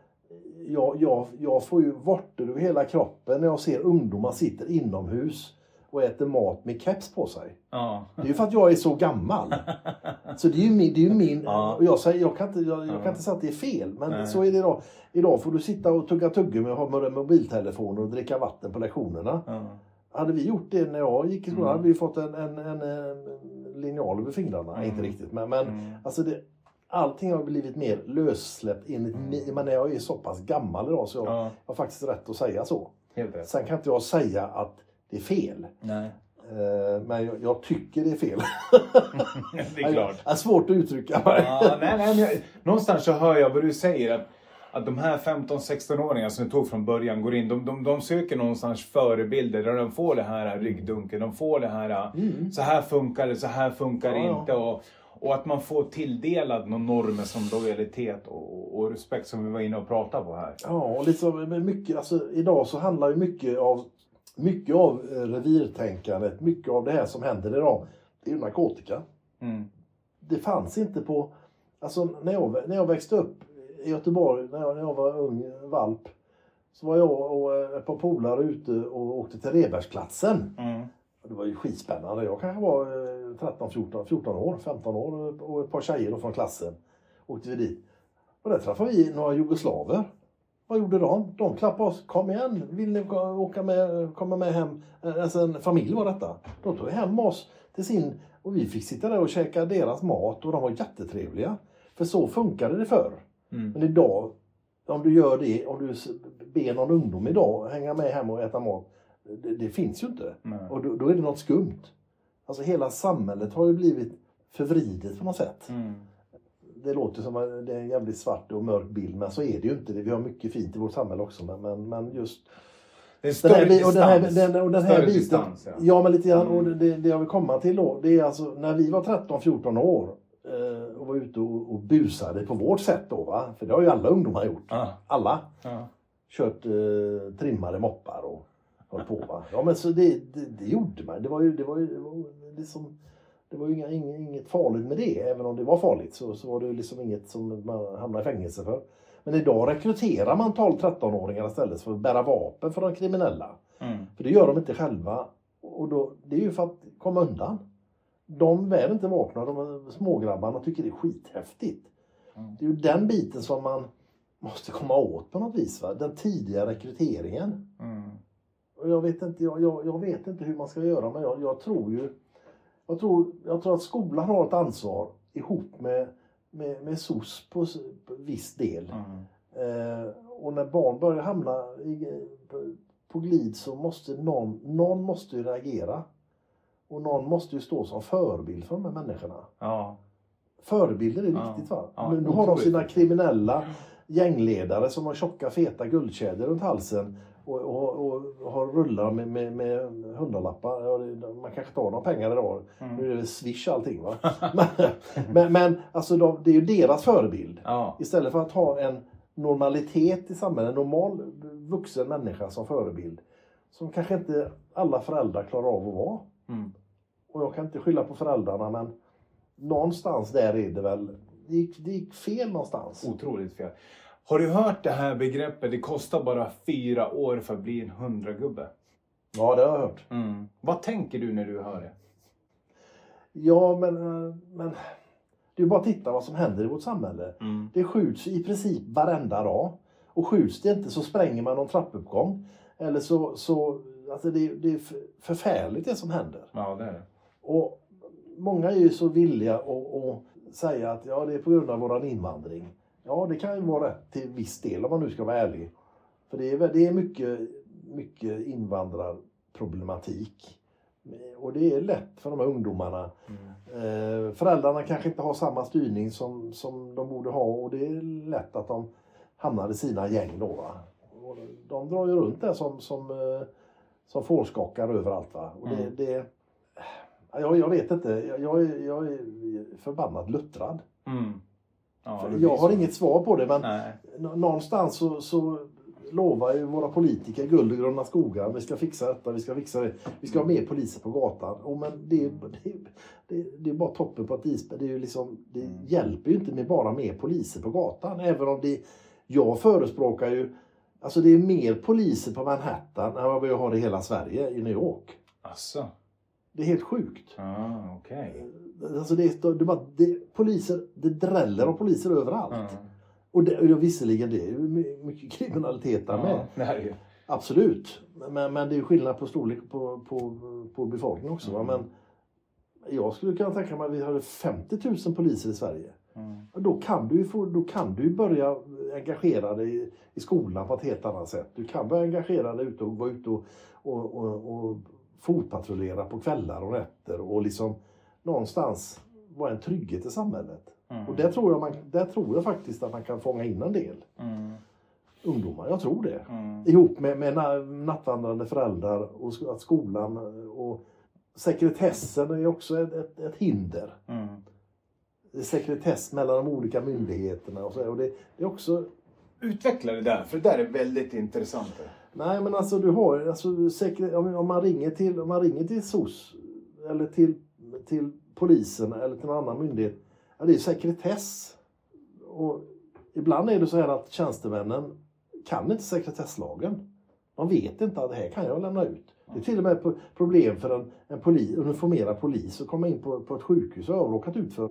jag, jag, jag får ju vortor över hela kroppen när jag ser ungdomar sitter inomhus och äter mat med keps på sig. Ja. Det är ju för att jag är så gammal. Så det är ju min... Det är ju min Ja. och jag, säger, jag, kan inte, jag, jag Ja. kan inte säga att det är fel, men Nej. så är det idag. Idag får du sitta och tugga tuggummi och ha med mobiltelefoner och dricka vatten på lektionerna. Ja. Hade vi gjort det när jag gick i skolan Mm. hade vi fått en, en, en, en linjal över fingrarna. Mm. Inte riktigt, men, men Mm. alltså det, allting har blivit mer lössläppt enligt Mm. mi- men jag är så pass gammal idag så jag Ja. har faktiskt rätt att säga så. Sen kan inte jag säga att det är fel. Nej. Eh, Men jag, jag tycker det är fel. det är klart. Det är svårt att uttrycka mig. Ja, nej, nej, jag, någonstans så hör jag vad du säger. Att, att de här 15-16-åringarna som du tog från början går in. De, de, de söker någonstans förebilder där de får det här ryggdunken. De får det här. Så här funkar det, så här funkar det Mm. Ja, inte. Och, och att man får tilldelad några normer som lojalitet och, och respekt som vi var inne och pratade på här. Ja, och liksom mycket, alltså, idag så handlar ju mycket av, mycket av eh, revirtänkandet, mycket av det här som händer idag, det är ju narkotika. Mm. Det fanns inte på, alltså när jag, när jag växte upp i Göteborg, när jag, när jag var ung valp, så var jag och eh, ett par polare ute och åkte till Rebergsplatsen. Mm. Det var ju skitspännande. Jag kanske var eh, 13, 14, 14 år, 15 år och ett par tjejer från klassen. Åkte vi dit. Och där träffade vi några jugoslaver. Vad gjorde de? De klappade oss. Kom igen, vill ni åka med, komma med hem? Eh, Alltså en familj var detta. De tog hem oss till sin... Och vi fick sitta där och käka deras mat och de var jättetrevliga. För så funkade det förr. Mm. Men idag, om du gör det, om du ber någon ungdom idag hänga med hem och äta mat. Det, det finns ju inte. Nej. Och då, då är det något skumt. Alltså hela samhället har ju blivit förvridet på något sätt. Mm. Det låter som att det är en jävligt svart och mörk bild, men så är det ju inte. Vi har mycket fint i vårt samhälle också, men, men, men just Det är en den här, större och den här, distans. den, och den här Större biten. distans, ja. ja. men lite grann. Mm. Och det, det jag vill komma till då, det är alltså när vi var 13-14 år eh, och var ute och, och busade på vårt sätt då, va? för det har ju alla ungdomar gjort. Ja. Alla Ja. kört eh, trimmade moppar och hållit på. Va? Ja, men så det, det, det gjorde man. Det var ju, det var ju, det var liksom, det var ju inga, inget, farligt med det. Även om det var farligt så, så var det liksom inget som man hamnade i fängelse för. Men idag rekryterar man 12-13-åringar istället för att bära vapen för de kriminella. Mm. För det gör de inte själva. Och då, det är ju för att komma undan. De bär inte vapnen, de smågrabbarna tycker det är skithäftigt. Mm. Det är ju den biten som man måste komma åt på något vis. Va? Den tidiga rekryteringen. Mm. Och jag, vet inte, jag, jag, jag vet inte hur man ska göra men jag, jag tror ju jag tror, jag tror att skolan har ett ansvar ihop med, med, med SOS på, på viss del. Mm. Eh, och när barn börjar hamna i, på, på glid så måste någon, någon måste ju reagera. Och någon måste ju stå som förebild för de här människorna. Ja. Förebilder är Ja. viktigt va? Ja, Men nu har de sina kriminella gängledare som har tjocka feta guldkedjor runt halsen och, och, och har rullar med, med, med hundralappar. Man kanske tar några pengar idag. Mm. Nu är det swish allting va. men, men, men alltså de, det är ju deras förebild. Ja. Istället för att ha en normalitet i samhället, en normal vuxen människa som förebild. Som kanske inte alla föräldrar klarar av att vara. Mm. Och jag kan inte skylla på föräldrarna men någonstans där är det väl, det gick, det gick fel någonstans. Otroligt fel. Har du hört det här begreppet, det kostar bara fyra år för att bli en hundragubbe? Ja, det har jag hört. Mm. Vad tänker du när du hör det? Ja, men, eh, men det är bara att titta vad som händer i vårt samhälle. Mm. Det skjuts i princip varenda dag. Och skjuts det inte så spränger man någon trappuppgång. Eller så, så alltså det, det är förfärligt det som händer. Ja, det är det. Och många är ju så villiga att, att säga att ja, det är på grund av våran invandring. Ja, det kan ju vara rätt till viss del om man nu ska vara ärlig. För det är, det är mycket, mycket invandrarproblematik. Och det är lätt för de här ungdomarna. Eh, föräldrarna kanske inte har samma styrning som, som de borde ha och det är lätt att de hamnar i sina gäng då. De drar ju runt där som, som, eh, som fårskockar överallt. Va? Och det, Mm. det, jag, jag vet inte, jag, jag, är, jag är förbannat luttrad. Mm. Ja, jag har så. inget svar på det men Nej. nå- någonstans så, så lovar ju våra politiker guld och gröna skogar. Vi ska fixa detta, vi ska fixa det. Vi ska ha mer poliser på gatan. Och men det, det, det, det är bara toppen på ett isberg. Det, är ju liksom, det Mm. hjälper ju inte med bara mer poliser på gatan. Även om det, jag förespråkar ju Alltså det är mer poliser på Manhattan än vad vi har i hela Sverige, i New York. Asså? Det är helt sjukt. Ah, okej. Alltså det, är, det, bara, det, poliser, det dräller av poliser överallt. Ja. Och, det, och visserligen det är ju my- mycket kriminalitet där med. Ju... Absolut. Men, men det är ju skillnad på storlek på, på, på befolkningen också. Mm. Men jag skulle kunna tänka mig att vi hade 50 000 poliser i Sverige. Mm. Då kan du få, då kan du börja engagera dig i, i skolan på ett helt annat sätt. Du kan börja engagera dig ute och vara ute och, och, och, och fotpatrullera på kvällar och nätter och liksom någonstans vara en trygghet i samhället. Mm. Och där tror, jag man, där tror jag faktiskt att man kan fånga in en del Mm. ungdomar. Jag tror det. Mm. Ihop med, med na- nattvandrande föräldrar och att skolan och sekretessen är också ett, ett, ett hinder. Mm. Sekretess mellan de olika myndigheterna och så. Och det, det är också Utveckla det där, för det där är väldigt intressant. Nej men alltså du har alltså, säkert, om, om man ringer till, om man ringer till SOS eller till, till polisen eller till någon annan myndighet. Ja, det är sekretess. Och ibland är det så här att tjänstemännen kan inte sekretesslagen. De vet inte att det här kan jag lämna ut. Det är till och med problem för en, en poli, uniformerad polis att komma in på, på ett sjukhus och har råkat ut för.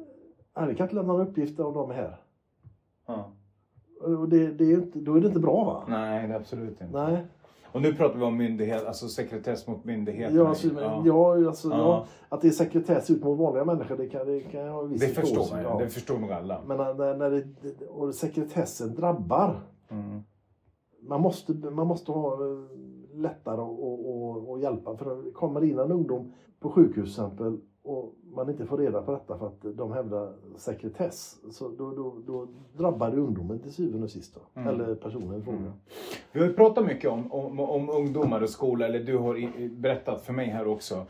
Nej, vi kan inte lämna några uppgifter om de är här. Ja. Och det, det är inte, då är det inte bra va? Nej, det är absolut inte. Nej. Och nu pratar vi om myndighet, alltså sekretess mot myndigheter. Ja, alltså, ja. Ja, alltså, Ja. ja, att det är sekretess ut mot vanliga människor, det kan, det kan jag ha viss Det förstår man ja. Det förstår nog alla. Men när, när det, och sekretessen drabbar. Mm. Man måste, man måste ha eh, lättare att och, och, och hjälpa. För kommer in en ungdom på sjukhus till exempel och man inte får reda på detta för att de hävdar sekretess. Så då, då, då drabbar det ungdomen till syvende och sist. Mm. Eller personen i fråga. Mm. Vi har ju pratat mycket om, om, om ungdomar och skola, eller du har i- berättat för mig här också.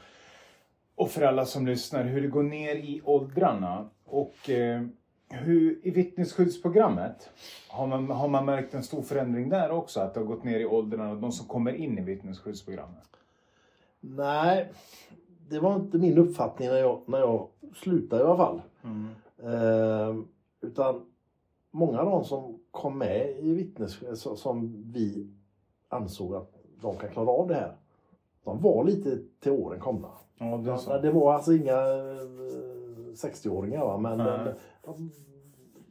Och för alla som lyssnar, hur det går ner i åldrarna. Och eh, hur, i vittnesskyddsprogrammet, har man, har man märkt en stor förändring där också? Att det har gått ner i åldrarna, de som kommer in i vittnesskyddsprogrammet? Nej, det var inte min uppfattning när jag, när jag slutade i alla fall. Mm. Eh, utan många av de som kom med i vittnes som vi ansåg att de kan klara av det här. De var lite till åren komna. Ja, det så. Det var alltså inga eh, 60-åringar va? men de, de,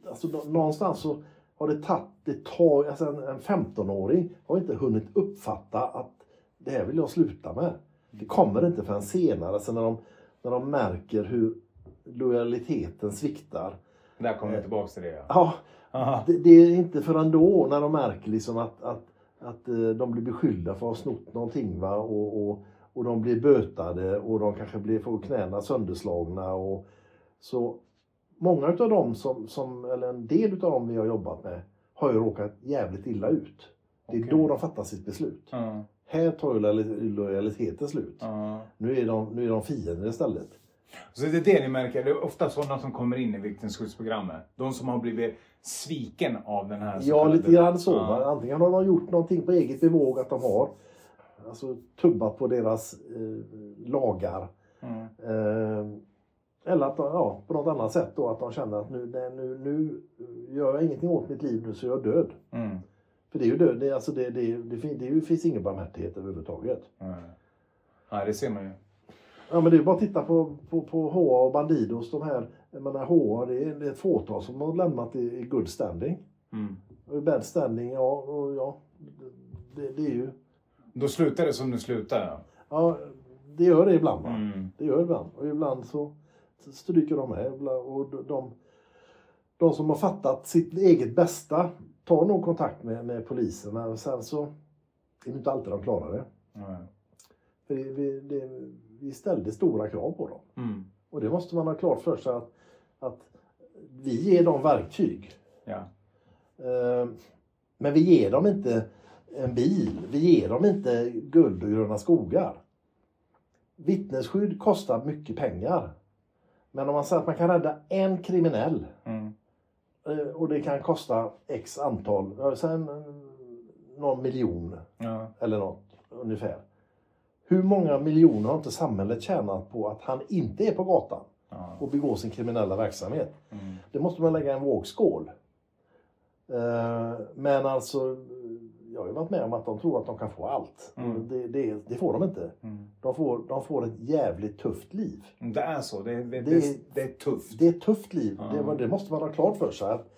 alltså, de, någonstans så har det tagit, det tar, alltså en, en 15-åring har inte hunnit uppfatta att det här vill jag sluta med. Det kommer inte förrän senare, alltså när de, när de märker hur lojaliteten sviktar. Där kommer vi tillbaka till det. Ja. Ja, det, det är inte förrän då när de märker liksom att, att, att eh, de blir beskyllda för att ha snott någonting va? Och, och, och de blir bötade och de kanske blir, får knäna sönderslagna. Och, så många av dem som, som, eller en del av dem vi har jobbat med har ju råkat jävligt illa ut. Det är Okej. då de fattar sitt beslut. Ja. Här tar ju lojal- lojaliteten slut. Ja. Nu, är de, nu är de fiender istället. Så det är det ni märker, det är ofta sådana som kommer in i vittnesskyddsprogrammet. De som har blivit sviken av den här Ja, lite grann så. Ja. Antingen har de gjort någonting på eget bevåg att de har alltså, tubbat på deras eh, lagar. Mm. Eh, eller att de, ja, på något annat sätt då att de känner att nu, nu, nu gör jag ingenting åt mitt liv nu så är jag död. Mm. För det är ju död. Det, alltså det, det, det, det, finns ingen barmhärtighet överhuvudtaget. Nej. Nej, det ser man ju. Ja men det är bara att titta på, på, på HA och Bandidos. De här, jag menar HA det är, det är ett fåtal som har lämnat i, i good standing. Mm. Och i bad standing, ja, och, ja det, det är ju Då slutar det som det slutar. Ja. Ja, det gör det ibland. Mm. Det gör det ibland. Och ibland så stryker de med. Och de, de, de som har fattat sitt eget bästa tar nog kontakt med, med polisen. Men sen så är det inte alltid de klarar det. Nej. För det, vi, det, vi ställde stora krav på dem. Mm. Och det måste man ha klart för sig att, att vi ger dem verktyg. Ja. Eh, Men vi ger dem inte en bil. Vi ger dem inte guld och gröna skogar. Vittnesskydd kostar mycket pengar. Men om man säger att man kan rädda en kriminell Mm. Eh, och det kan kosta x antal, sen eh, någon miljon Ja. eller något ungefär. Hur många miljoner har inte samhället tjänat på att han inte är på gatan Ja. och begår sin kriminella verksamhet? Mm. Det måste man lägga i en vågskål. Eh, Men alltså, har ju varit med om att de tror att de kan få allt. Mm. Det, det, det får de inte. Mm. De får, de får ett jävligt tufft liv. Det är så. Det, det, det, är tufft. Det är ett tufft liv. Ja. Det, måste man ha klart för sig. Att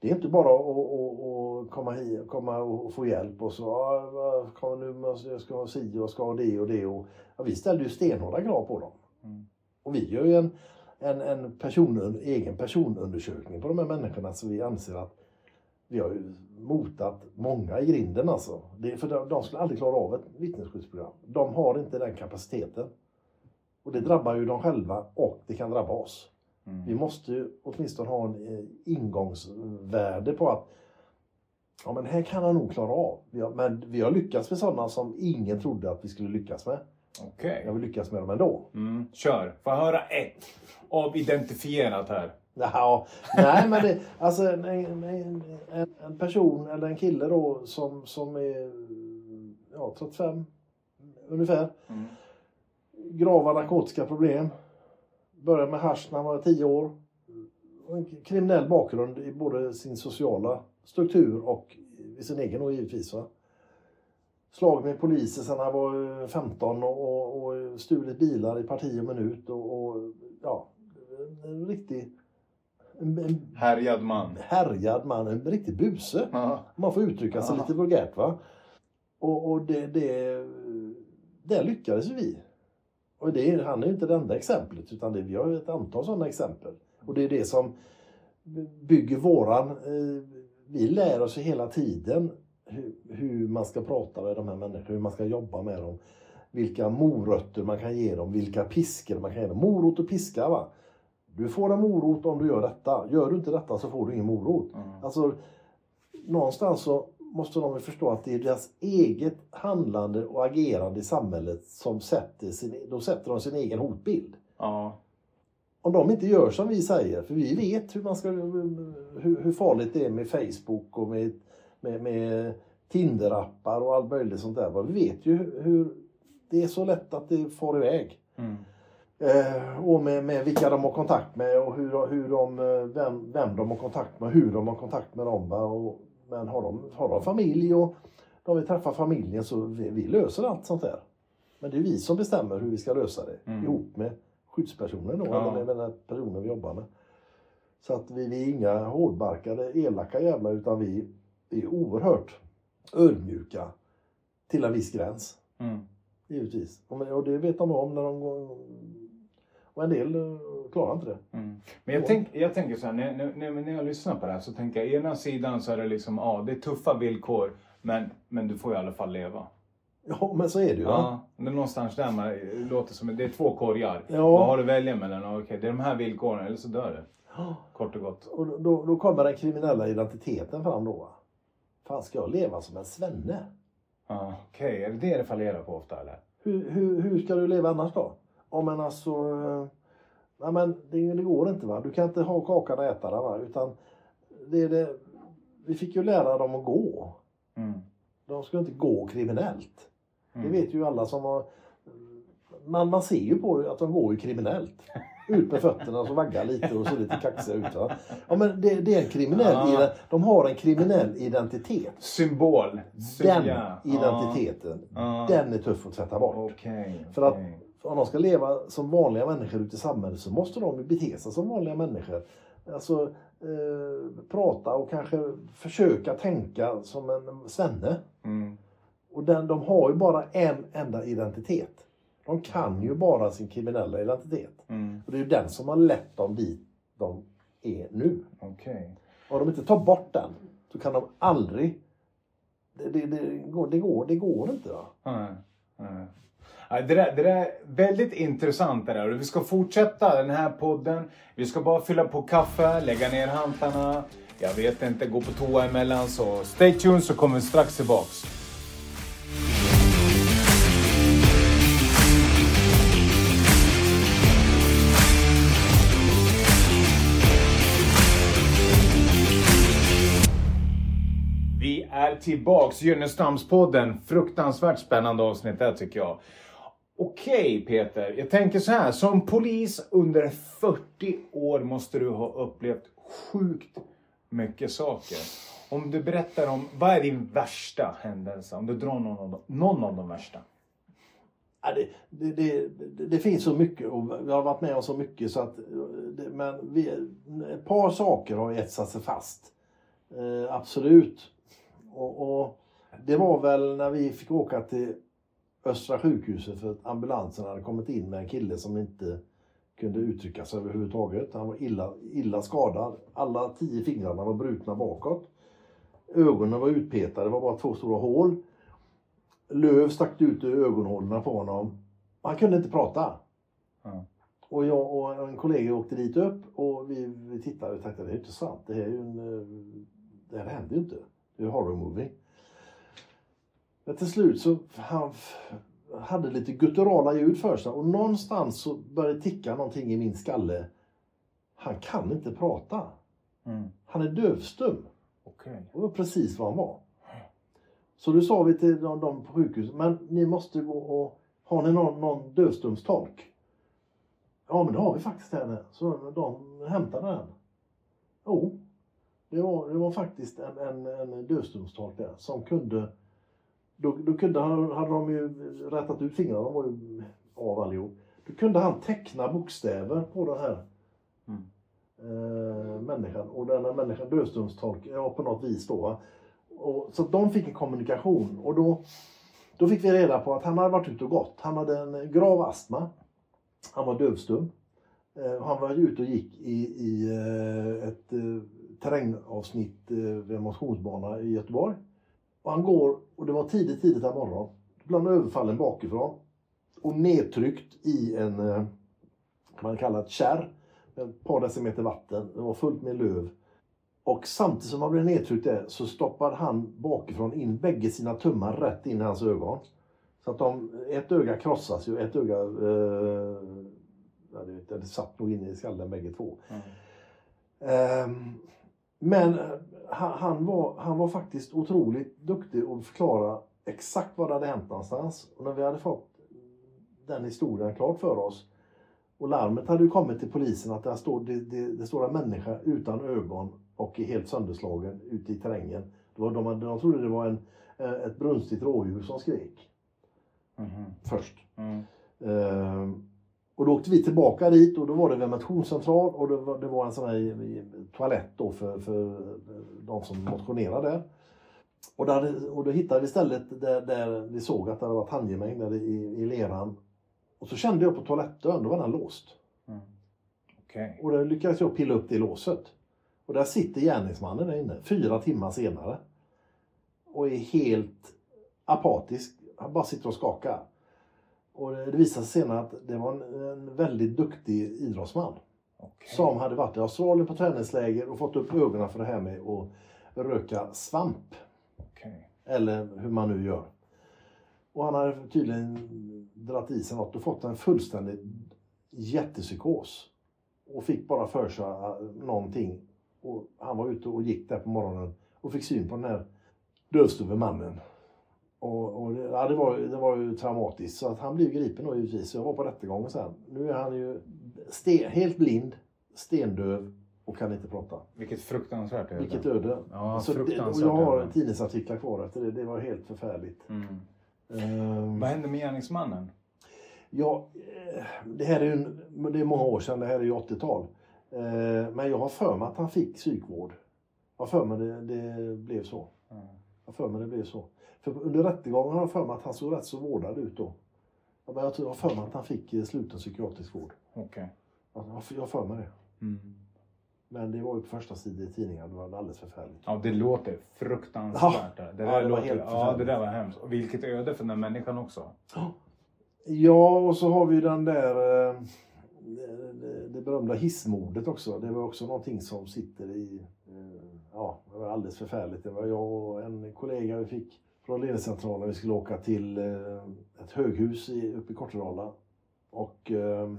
det är inte bara att, att, att komma, hit, komma och få hjälp och så, vad- kom nu, jag ska ha si och ska ha det och det. Och, ja, vi ställde ju stenhårda krav på dem. Mm. Och vi gör ju en, en, en person, egen personundersökning på de här människorna så vi anser att vi har ju motat många i grinden alltså. Det, för de, de skulle aldrig klara av ett vittnesskyddsprogram. De har inte den kapaciteten. Och det drabbar ju dem själva och det kan drabba oss. Mm. Vi måste ju åtminstone ha en eh, ingångsvärde på att ja men här kan han nog klara av. Vi har, men vi har lyckats med sådana som ingen trodde att vi skulle lyckas med. Okej. Jag vill lyckas med dem ändå. Mm. Kör. Får höra ett avidentifierat här? Ja, nej men det, alltså en, en, en, person eller en kille då som, som är ja, 35 ungefär. Mm. Grava narkotiska problem. Började med hasch när han var 10 år. En kriminell bakgrund i både sin sociala struktur och i sin egen då givetvis. Va? Slag med poliser sedan han var eh, 15 och, och, och stulit bilar i parti och minut. Och, och ja, en riktig en, en Härjad man. härjad man, en riktig buse. Ja. Man får uttrycka sig Ja. lite vulgärt. Va? Och, och det, det, där lyckades vi. Och det, är- han är ju inte det enda exemplet utan det, vi har ju ett antal sådana exempel. Och det är det som bygger våran... Eh, vi lär oss hela tiden hur, hur man ska prata med de här människorna, hur man ska jobba med dem. Vilka morötter man kan ge dem, vilka piskor man kan ge dem. Morot och piska va. Du får en morot om du gör detta. Gör du inte detta så får du ingen morot. Mm. Alltså, någonstans så måste de förstå att det är deras eget handlande och agerande i samhället som sätter sin, då sätter de sin egen hotbild. Ja. Om de inte gör som vi säger, för vi vet hur, man ska, hur, hur farligt det är med Facebook och med, med, med Tinder-appar och allt möjligt sånt där. Vi vet ju hur, hur det är så lätt att det far iväg. Mm. Eh, och med, med vilka de har kontakt med och hur, hur de, eh, vem, vem de har kontakt med, hur de har kontakt med dem. Och, men har de, har de familj och de vill träffa familjen så vi, vi löser allt sånt där. Men det är vi som bestämmer hur vi ska lösa det Mm. ihop med skyddspersoner då, Ja. eller med den personen vi jobbar med. Så att vi, vi är inga hårdbarkade, elaka jävlar utan vi, är oerhört ödmjuka till en viss gräns. Mm. Givetvis. Och det vet de om när de går... Och en del eh, klarar inte det. Mm. Men jag, tänk, jag tänker så här, när, när, när jag lyssnar på det här så tänker jag ena sidan så är det liksom, ja det är tuffa villkor men, men du får i alla fall leva. Ja, men så är det ju. Ja, det är någonstans där man det låter som, det är två korgar. Ja. Vad har du att välja mellan? Okej, det är de här villkoren eller så dör du. Kort och gott. Och då- då, kommer den kriminella identiteten fram då. Fan, ska jag leva som en svenne? Ja, Okej, är det det det fallerar på ofta eller? Hur, hur, hur ska du leva annars då? Om men alltså... eh, Ja, men det, det går inte va. Du kan inte ha kakan och äta den va. Utan det det, vi fick ju lära dem att gå. Mm. De ska inte gå kriminellt. Mm. Det vet ju alla som har... Man, man ser ju på det att de går ju kriminellt. Ut med fötterna och så vaggar lite och så lite kaxiga ut. Va? Ja, men det, det är en kriminell... Ah. De har en kriminell identitet. Symbol. Sy- Den ja. identiteten, Ja. den är tuff att tvätta bort. Okej. För att. För om de ska leva som vanliga människor ute i samhället så måste de bete sig som vanliga människor. Alltså eh, prata och kanske försöka tänka som en svenne. Mm. Och den, de har ju bara en enda identitet. De kan ju bara sin kriminella identitet. Mm. Och det är ju den som har lett dem dit de är nu. Okej. Om de inte tar bort den så kan de aldrig... Det, det, det, går, det, går, det går inte. Va? Nej, nej. Ja, Det där, det där är väldigt intressant det där. Och Vi ska fortsätta den här podden. Vi ska bara fylla på kaffe, lägga ner hantarna. Jag vet inte, gå på toa emellan. Så stay tuned så kommer vi strax tillbaks. Tillbaks, Gynnestamspodden. Fruktansvärt spännande avsnitt där tycker jag. Okej Peter, jag tänker så här. Som polis under 40 år måste du ha upplevt sjukt mycket saker. Om du berättar om, vad är din värsta händelse? Om du drar någon av de, någon av de värsta. Ja, det, det, det, det, det finns så mycket och vi har varit med om så mycket så att det, men vi, ett par saker har etsat sig fast. Eh, absolut. Och, och det var väl när vi fick åka till Östra sjukhuset för att ambulansen hade kommit in med en kille som inte kunde uttrycka sig överhuvudtaget. Han var illa, illa skadad. Alla tio fingrarna var brutna bakåt. Ögonen var utpetade, det var bara två stora hål. Löv stack ut ur ögonhålorna på honom. Han kunde inte prata. Ja. Och jag och en kollega åkte dit upp och vi, vi tittade och tänkte det är inte sant. Det här, är ju en, eh, det här händer ju inte. Det en horror movie. Men till slut så han hade lite gutturala ljud för sig och någonstans så började ticka någonting i min skalle. Han kan inte prata. Mm. Han är dövstum. Okej. Det var precis vad han var. Så då sa vi till de, de på sjukhuset, men ni måste gå och, har ni någon, någon dövstumstolk? Ja men det har vi faktiskt här. Så de hämtade den. Jo, det var, det var faktiskt en, en, en dövstumstolk där som kunde då, då kunde han, hade de ju rättat ut fingrarna, de var ju av allihop. Då kunde han teckna bokstäver på den här Mm. eh, människan. Och den här människan, dövstumstolk, ja på något vis då. Och, så de fick en kommunikation och då, då fick vi reda på att han hade varit ute och gått. Han hade en grav astma. Han var dövstum. Eh, han var ute och gick i, i eh, ett eh, terrängavsnitt eh, vid en motionsbana i Göteborg. Och han går, och det var tidigt, tidigt en morgon. Han överfallen bakifrån. Och nedtryckt i en, eh, man kallar ett kärr. Med ett par decimeter vatten. Det var fullt med löv. Och samtidigt som han blev nedtryckt där så stoppade han bakifrån in bägge sina tummar rätt in i hans ögon. Så att de, ett öga krossas ju, ett öga eh, ja, det, satt nog in i skallen bägge två. Mm. Ehm, men eh, han, var, han var faktiskt otroligt duktig att förklara exakt vad det hade hänt någonstans. Och när vi hade fått den historien klart för oss och larmet hade ju kommit till polisen att där står, det, det, det står en människa utan ögon och är helt sönderslagen ute i terrängen. Det var, de, de trodde det var en, eh, ett brunstigt rådjur som skrek Mhm. först. Mm. Ehm, och då åkte vi tillbaka dit och då var det vid en motionscentral och det var, det var en sån här i- toalett då för, för de som motionerade där. Och, där, och då hittade vi stället där, där vi såg att det hade varit handgemäng där i, i leran. Och så kände jag på toalettdörren, då var den låst. Mm. Okej. Och då lyckades jag pilla upp det låset. Och där sitter gärningsmannen där inne, fyra timmar senare. Och är helt apatisk. Han bara sitter och skakar. Och det visade sig senare att det var en, en väldigt duktig idrottsman. Okej. Som hade varit i Australien på träningsläger och fått upp ögonen för det här med att röka svamp. Okej. Eller hur man nu gör. Och han hade tydligen dratt i sig något och fått en fullständig jättepsykos. Och fick bara för sig äh, någonting. Och han var ute och gick där på morgonen och fick syn på den här dövstuve mannen. Och, och det, ja, det, var, det var ju traumatiskt. Så att han blev gripen då givetvis. Jag var på rättegången sen. Nu är han ju sten, helt blind, stendöv och kan inte prata. Vilket fruktansvärt öde. Vilket öde. Ja, Så det, och jag har tidningsartiklar kvar efter det. Det var helt förfärligt. Mm. Ehm, Vad hände med gärningsmannen? ja, eh, det här är ju det är många år sedan, det här är ju 80-tal. Eh, men jag har för mig att han fick psykvård. Jag har för mig det, det blev så. Jag har för mig det blev så. För under rättegången har jag för mig att han såg rätt så vårdad ut då. Ja, men Jag har för mig att han fick eh, sluten psykiatrisk vård. Okej. Jag har för mig det. Mm. Men det var ju på första sidan i tidningen. Det var alldeles förfärligt. Ja, det låter fruktansvärt. det, där Ja, det låter, helt ja, det där var hemskt. Och vilket öde för den här människan också. Ja, och så har vi den där eh, det, det berömda hissmordet också. Det var också någonting som sitter i... eh, Ja, det var alldeles förfärligt. Det var jag och en kollega vi fick från ledningscentralen. Vi skulle åka till eh, ett höghus i, uppe i Kortedala. Och eh,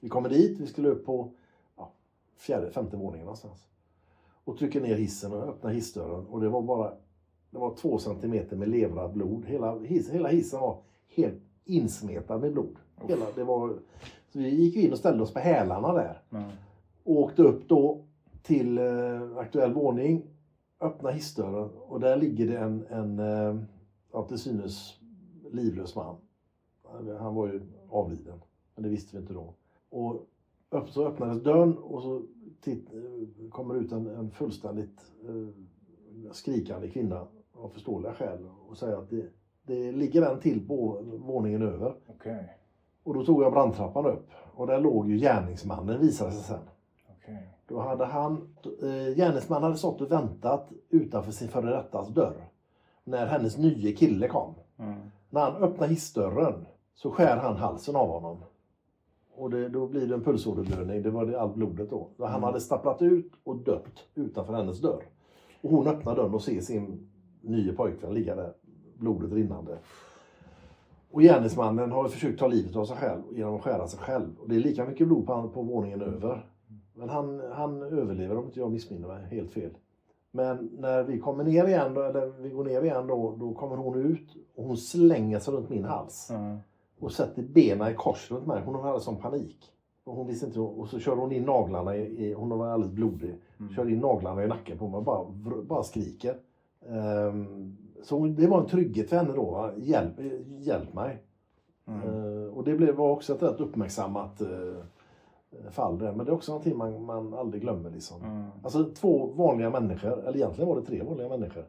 vi kommer dit. Vi skulle upp på ja, fjärde, femte våningen någonstans. Och trycker ner hissen och öppnar hissdörren. Och det var bara det var två centimeter med levrad blod. Hela, hiss, hela hissen var helt insmetad med blod. Hela, det var, så vi gick in och ställde oss på hälarna där. Mm. Och åkte upp då till eh, aktuell våning. Öppna hissdörren och där ligger det en, en eh, ja, till synes livlös man. Han var ju avliden, men det visste vi inte då. Och så öppnades dörren och så titt, eh, kommer ut en, en fullständigt eh, skrikande kvinna av förståeliga skäl och säger att det, det ligger en till på våningen över. Okej. Och då tog jag brandtrappan upp och där låg ju gärningsmannen visade sig sen. Okej. Då hade han, eh, gärningsmannen hade stått och väntat utanför sin före dettas dörr. När hennes nye kille kom. Mm. När han öppnar hissdörren så skär han halsen av honom. Och det, då blir det en pulsåderblödning, det var det allt blodet då. Så Han hade stapplat ut och dött utanför hennes dörr. Och hon öppnar dörren och ser sin nye pojkvän ligga där, blodet rinnande. Och gärningsmannen har försökt ta livet av sig själv genom att skära sig själv. Och det är lika mycket blod på, på våningen över. Men han, han överlever om inte jag missminner mig helt fel. Men när vi kommer ner igen, då, eller vi går ner igen då, då kommer hon ut och hon slänger sig runt min hals. Mm. Och sätter benen i kors runt mig. Hon hade sån panik. Och, hon visste inte, och så kör hon in naglarna i, i hon var alldeles blodig. Kör in naglarna i nacken på mig och bara, bara skriker. Ehm, så det var en trygghet för henne då. Va? Hjälp, hjälp mig. Eh, och det blev, var också ett rätt uppmärksammat eh, fall där. Men det är också någonting man, man aldrig glömmer. Liksom. Mm. Alltså två vanliga människor, eller egentligen var det tre vanliga människor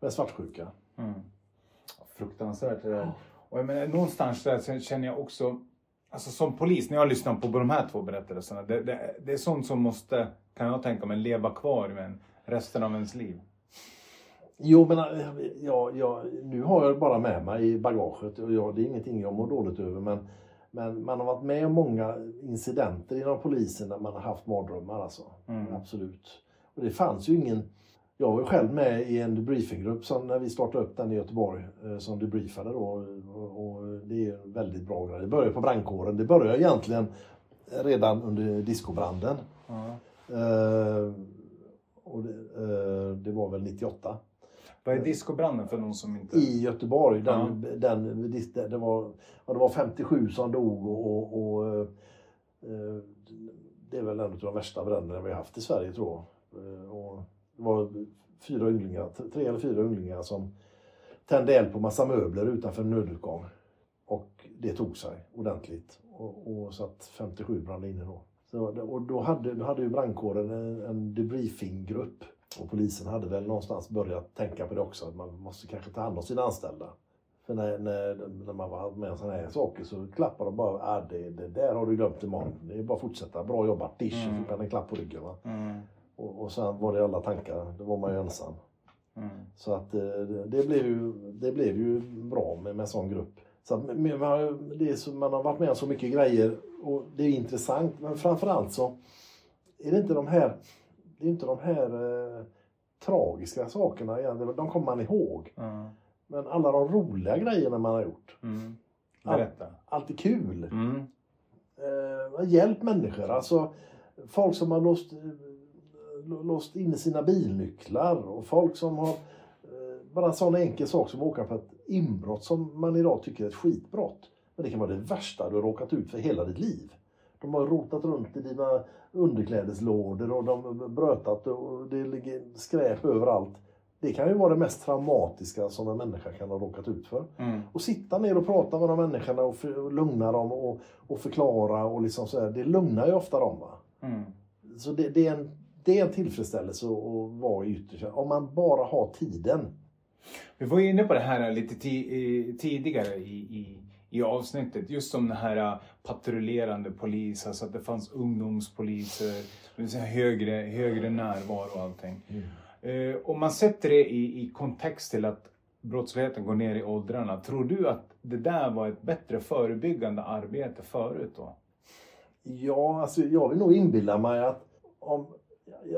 med svartsjuka. Mm. Fruktansvärt det där. Och jag menar, någonstans där känner jag också, alltså som polis, när jag lyssnar på de här två berättelserna, det, det, det är sånt som måste, kan jag tänka mig, leva kvar med en resten av ens liv. Jo, men eh, ja, ja, nu har jag bara med mig i bagaget och ja, det är ingenting jag mår dåligt över. Men, men man har varit med om många incidenter inom polisen där man har haft mardrömmar. Alltså. Mm. Absolut. Och det fanns ju ingen... Jag var ju själv med i en debriefinggrupp som när vi startade upp den i Göteborg eh, som debriefade då. Och, det är väldigt bra grej. Det började på brandkåren. Det började egentligen redan under discobranden. Ja. Eh, och det, eh, det var väl 98 Vad är discobranden för någon som inte... i Göteborg. Den, den, det, det, var, ja, det var 57 som dog och, och, och eh, det är väl en av de värsta bränderna vi har haft i Sverige tror jag. Eh, Och det var fyra ynglingar, tre eller fyra ynglingar som tände eld på massa möbler utanför en nödutgång. Och det tog sig ordentligt. Och, och så att 57 brann inne då. Så, och då hade, då hade ju brandkåren en, en debriefinggrupp. Och polisen hade väl någonstans börjat tänka på det också, att man måste kanske ta hand om sina anställda. För när, när, när man var med om sådana här saker så klappar de bara, ah, det, det där har du glömt imorgon. Det är bara att fortsätta, bra jobbat, dish, Mm. fick man en klapp på ryggen. Mm. Och, och sen var det alla tankar, då var man ju ensam. Mm. Så att eh, det, det, blev ju, det blev ju bra med, med en sån grupp. Så att, man, har- det så, man har varit med om så mycket grejer och det är intressant. Men framförallt så är det inte de här, det är inte de här eh, tragiska sakerna igen. De kommer man ihåg. Ja. Men alla de roliga grejerna man har gjort. Mm. Berätta. Allt är kul. Mm. Eh, hjälp människor. Alltså, folk som har låst, eh, låst in sina bilnycklar och folk som har eh, bara en sån enkel sak som att åka på ett inbrott som man idag tycker är ett skitbrott. Men det kan vara det värsta du har råkat ut för hela ditt liv. De har rotat runt i dina underklädeslådor och de brötat och det ligger skräp överallt. Det kan ju vara det mest traumatiska som en människa kan ha råkat ut för. Mm. Och sitta ner och prata med de människorna och, för, och lugna dem och, och förklara och liksom så här. Det lugnar ju ofta dem. Mm. Så det, det, är en, det är en tillfredsställelse att vara i yttre Om man bara har tiden. Vi var inne på det här lite ti- eh, tidigare i, i, i avsnittet. Just om den här eh, patrullerande polis, alltså att det fanns ungdomspoliser, högre, högre närvaro och allting. Eh, om man sätter det i, i kontext till att brottsligheten går ner i åldrarna. Tror du att det där var ett bättre förebyggande arbete förut då? Ja, alltså jag vill nog inbilla mig att om,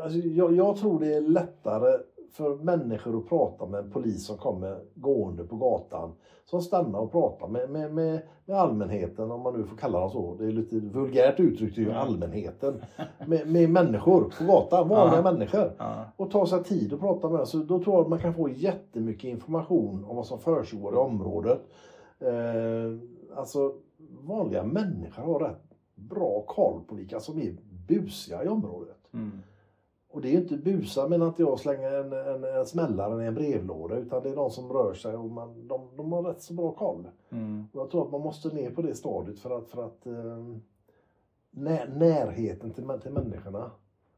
alltså jag, jag tror det är lättare för människor att prata med en polis som kommer gående på gatan. Som stannar och pratar med, med, med, med allmänheten, om man nu får kalla dem så. Det är lite vulgärt uttryckt, ju allmänheten. Med, med människor på gatan, vanliga Ja. människor. Ja. och ta sig tid att prata med. Så då tror jag att man kan få jättemycket information om vad som försiggår i området. Eh, alltså vanliga människor har rätt bra koll på vilka som är busiga i området. Mm. Och det är ju inte busa menar inte jag slänga en, en, en smällare i en brevlåda utan det är de som rör sig och man, de, de har rätt så bra koll. Mm. Och jag tror att man måste ner på det stadiet för att, för att eh, när, närheten till, till människorna.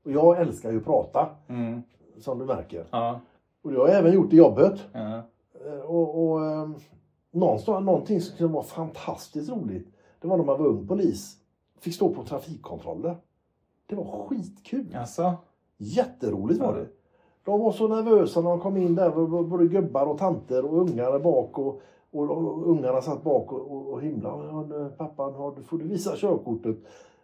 Och jag älskar ju att prata Mm. som du märker. Ja. Och det har jag även gjort i jobbet. Ja. Eh, Och, och eh, någonting som kunde vara fantastiskt roligt. Det var när man var ung polis. Fick stå på trafikkontroller. Det var skitkul. Alltså? Jätteroligt var det. De var så nervösa när de kom in där, både gubbar och tanter och ungar bak. Och, och, och ungarna satt bak och, och, och himlade. Nu, pappa, har, får du visa körkortet?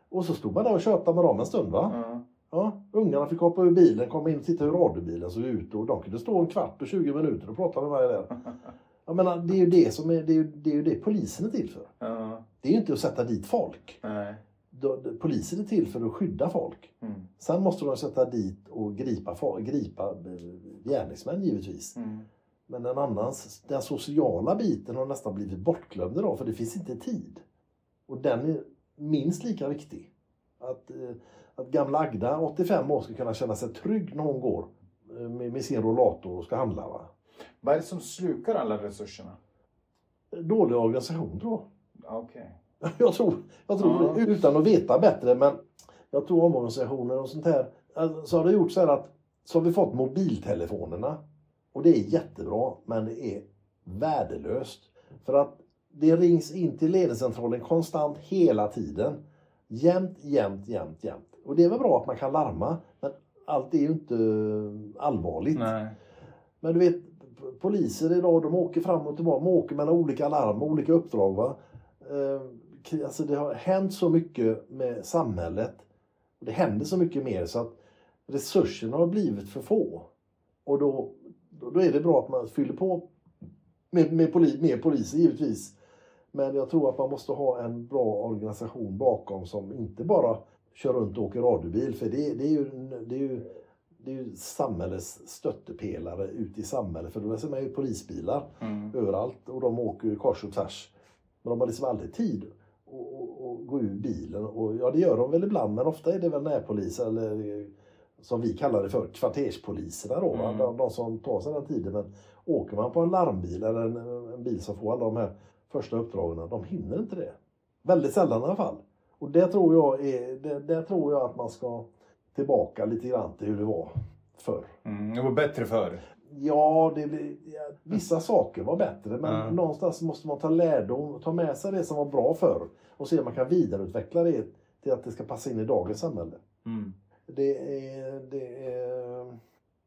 Och så stod man där och tjötade med dem en stund. Va? Ja. Ja, ungarna fick hoppa ur bilen, komma in och titta hur radiobilen såg ut. Och de kunde stå en kvart och 20 minuter och prata med mig där. Jag menar, det är ju det som är, det är, det är det polisen är till för. Ja. Det är ju inte att sätta dit folk. Nej. Polisen är till för att skydda folk. Mm. Sen måste de sätta dit och gripa, gripa eh, gärningsmän givetvis. Mm. Men den, annans, den sociala biten har nästan blivit bortglömd idag för det finns inte tid. Och den är minst lika viktig. Att, eh, att gamla Agda, 85 år, ska kunna känna sig trygg när hon går eh, med, med sin rollator och ska handla. Va? Vad är det som slukar alla resurserna? Dålig organisation tror jag. Okej. Jag tror, jag tror Ja. det, utan att veta bättre, men jag tror omorganisationer och sånt här. alltså, Så har det gjort så här att så har vi fått mobiltelefonerna. Och det är jättebra, men det är värdelöst. För att det rings in till ledningscentralen konstant hela tiden. Jämt, jämt, jämt, jämt. Och det är väl bra att man kan larma, men allt är ju inte allvarligt. Nej. Men du vet, poliser idag de åker fram och tillbaka, de åker mellan olika larm och olika uppdrag. Va? Alltså det har hänt så mycket med samhället. Och det händer så mycket mer så att resurserna har blivit för få. Och då, då är det bra att man fyller på med, med poli, mer poliser givetvis. Men jag tror att man måste ha en bra organisation bakom som inte bara kör runt och åker radiobil. För det, det är ju, det är ju det är ju samhällets stöttepelare ute i samhället. För då ser man ju polisbilar Mm. överallt och de åker kors och tvärs. Men de har liksom aldrig tid att, att, att gå ur bilen. Och ja, det gör de väl ibland, men ofta är det väl närpoliser eller som vi kallar det för, kvarterspoliserna då. Mm. De, de som tar sig den tiden. Men åker man på en larmbil eller en, en bil som får alla de här första uppdragen, de hinner inte det. Väldigt sällan i alla fall. Och det tror jag, är, det, det tror jag att man ska tillbaka lite grann till hur det var förr. Mm. Det var bättre förr. Ja, det, ja, vissa saker var bättre men Ja. någonstans måste man ta lärdom, ta med sig det som var bra förr och se om man kan vidareutveckla det till att det ska passa in i dagens samhälle. Mm. Det är, det är,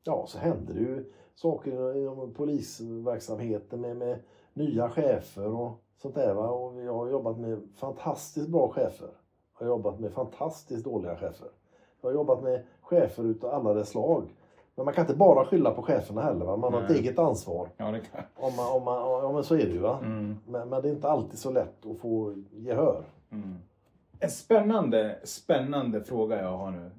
ja så händer det ju saker inom polisverksamheten med, med nya chefer och sånt där. Va? Och jag har jobbat med fantastiskt bra chefer. Jag har jobbat med fantastiskt dåliga chefer. Jag har jobbat med chefer utav alla dess slag. Men man kan inte bara skylla på cheferna heller. Va? Man har ett Nej. eget ansvar. Ja, det kan. Om man, om man, ja, men så är det ju. Va? Mm. Men, men det är inte alltid så lätt att få gehör. Mm. En spännande, spännande fråga jag har nu.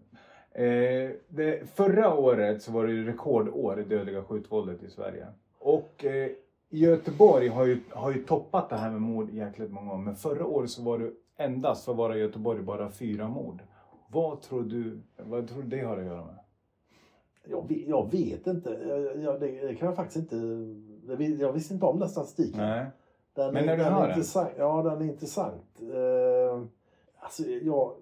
Eh, det, förra året så var det rekordår i dödliga skjutvåldet i Sverige. Och eh, Göteborg har ju, har ju toppat det här med mord jäkligt många gånger. Men förra året så var det endast för att vara Göteborg bara fyra mord. Vad tror du, vad tror du det har att göra med? Jag vet, jag vet inte. Jag, jag, det, kan jag faktiskt inte... Jag, vis- jag visste inte om den statistiken. Nej. Den, Men är- när du den hör den? Ja, den är intressant. Eh, alltså, jag,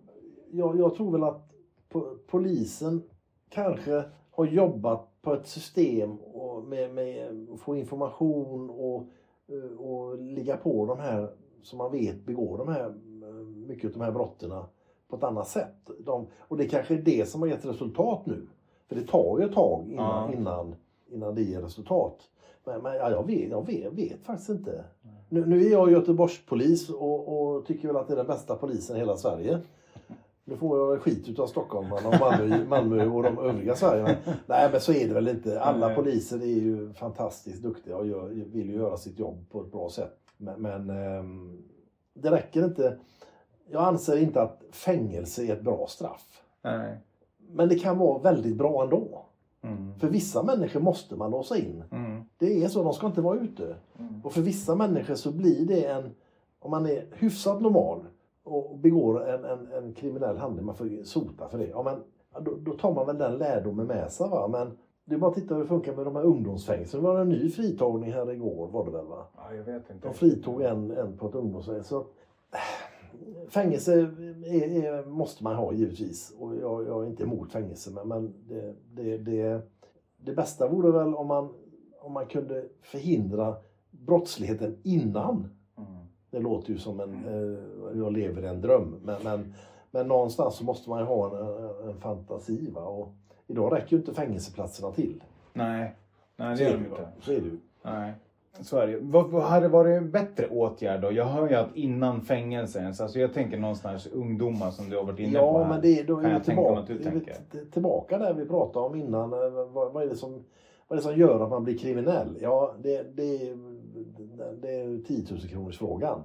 jag, jag tror väl att po- polisen kanske har jobbat på ett system och med, med att få information och, eh, och ligga på de här som man vet begår de här, eh, mycket av de här brotten på ett annat sätt. De, och det kanske är det som har gett resultat nu. För det tar ju ett tag innan, Ja. innan, innan det ger resultat. Men, men ja, jag, vet, jag vet, vet faktiskt inte. Nu, nu är jag Göteborgspolis och, och tycker väl att det är den bästa polisen i hela Sverige. Nu får jag skit utav stockholmarna och Malmö, Malmö och de övriga Sverige. Men, nej men så är det väl inte. Alla poliser är ju fantastiskt duktiga och gör, vill ju göra sitt jobb på ett bra sätt. Men, men ehm, det räcker inte. Jag anser inte att fängelse är ett bra straff. Nej. Men det kan vara väldigt bra ändå. Mm. För vissa människor måste man låsa in. Mm. Det är så, de ska inte vara ute. Mm. Och för vissa människor så blir det en, om man är hyfsat normal och begår en, en, en kriminell handling, man får sota för det. Ja, men, då, då tar man väl den lärdomen med sig. Va? Men det är bara att titta hur det funkar med de här ungdomsfängelserna. Det var en ny fritagning här igår var det väl va? Ja, jag vet inte. De fritog en, en på ett ungdomsfängelse. Fängelse är, är, måste man ha givetvis. Och jag, jag är inte emot fängelse. Men, men det, det, det, det bästa vore väl om man, om man kunde förhindra brottsligheten innan. Mm. Det låter ju som en, eh, jag lever i en dröm. Men, men, men någonstans så måste man ju ha en, en fantasi. Va? Och idag räcker ju inte fängelseplatserna till. Nej, nej det är gör de inte. Så är det ju. Nej. Så är det. Vad, vad hade varit en bättre åtgärd då? Jag hör ju att innan fängelsen, alltså jag tänker någonstans ungdomar som du har varit inne på Ja, men det, då Kan är vi jag tänka mig tillbaka, att du tänker. tillbaka där vi pratade om innan. Eh, Vad, vad, är det som, vad är det som gör att man blir kriminell? Ja, det, det, det är 10 000 kronors frågan.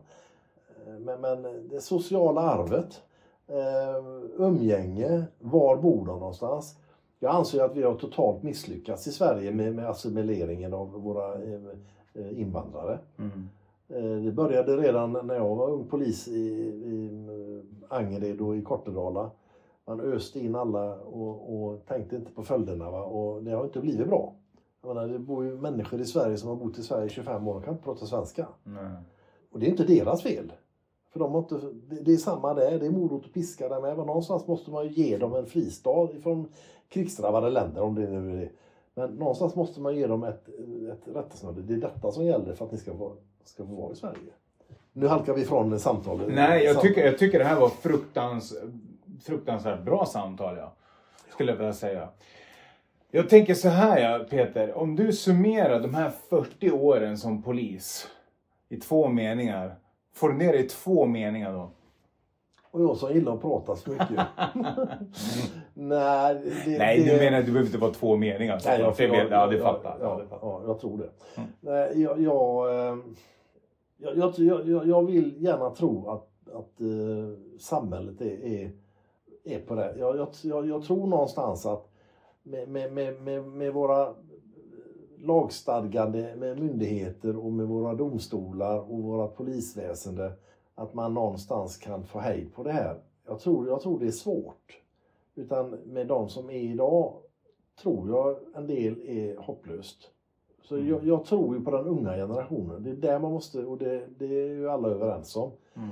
Eh, Men, men det sociala arvet, eh, umgänge, var bor de någonstans? Jag anser att vi har totalt misslyckats i Sverige med, med assimileringen av våra invandrare. Mm. Eh, Det började redan när jag var ung polis i, i eh, Angered och i Kortedala. Man öste in alla och, och tänkte inte på följderna. Va? Och det har inte blivit bra. Jag menar, det bor ju människor i Sverige som har bott i Sverige i 25 år och kan inte prata svenska. Nej. Och det är inte deras fel. För de har inte, det- är samma där, det är morot och piska där med. Men någonstans måste man ju ge dem en fristad ifrån krigsdrabbade länder om det nu är det. Men någonstans måste man ge dem ett, ett rättesnöre. Det är detta som gäller för att ni ska få, ska få vara i Sverige. Nu halkar vi ifrån samtalet. Nej, jag tycker, jag tycker det här var fruktans, fruktansvärt bra samtal. Ja. Skulle jag vilja säga. Jag tänker så här ja, Peter. Om du summerar de här 40 åren som polis i två meningar. Får du ner det i två meningar då? Och jag som gillar att prata så mycket. Nej, det, Nej, det, du menar att du behöver inte vara två meningar. Nej, jag, jag vet- ja, det fattar Ja, ja, ja, jag tror det. Mm. Nej, jag, jag, eh, jag, jag, jag, jag vill gärna tro att, att eh, samhället är, är, är på det. Jag, jag, jag, jag tror någonstans att med, med, med, med, med våra lagstadgande med myndigheter och med våra domstolar och våra polisväsende att man någonstans kan få hejd på det här. Jag tror, jag tror det är svårt. Utan med de som är idag tror jag en del är hopplöst. Så Mm. jag, jag tror ju på den unga generationen. Det är där man måste, och det, det är ju alla överens om. Mm.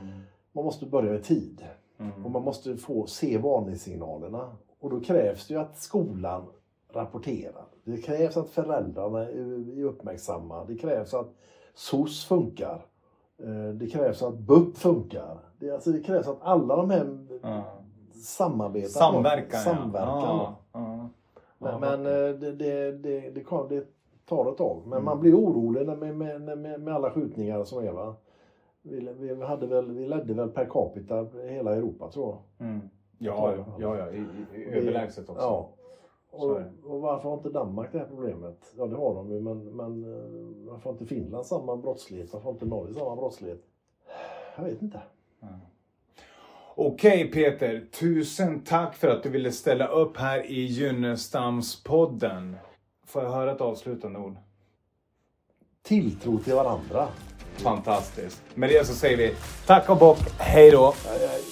Man måste börja i tid. Mm. Och man måste få se varningssignalerna. Och då krävs det ju att skolan rapporterar. Det krävs att föräldrarna är är uppmärksamma. Det krävs att SOS funkar. Eh, Det krävs att BUP funkar. Det, alltså det krävs att alla de här Ja. samarbetar. Samverkan, Samverkan. ja. Men, men eh, det, det, det, det, kom, det tar ett tag. Men Mm. man blir orolig med, med, med, med alla skjutningar som är. Va? Vi, vi, hade väl, vi ledde väl per capita hela Europa tror jag. Mm. Ja, ja, ja, ja. I, i överlägset också. Ja. Och, och varför har inte Danmark det här problemet? Ja det har de ju men, men eh, varför har inte Finland samma brottslighet? Varför har inte Norge samma brottslighet? Jag vet inte. Okej Peter, tusen tack för att du ville ställa upp här i Gynnestamspodden. Får jag höra ett avslutande ord? Tilltro till varandra. Fantastiskt. Med det så säger vi tack och bock, hej då! Jag, jag,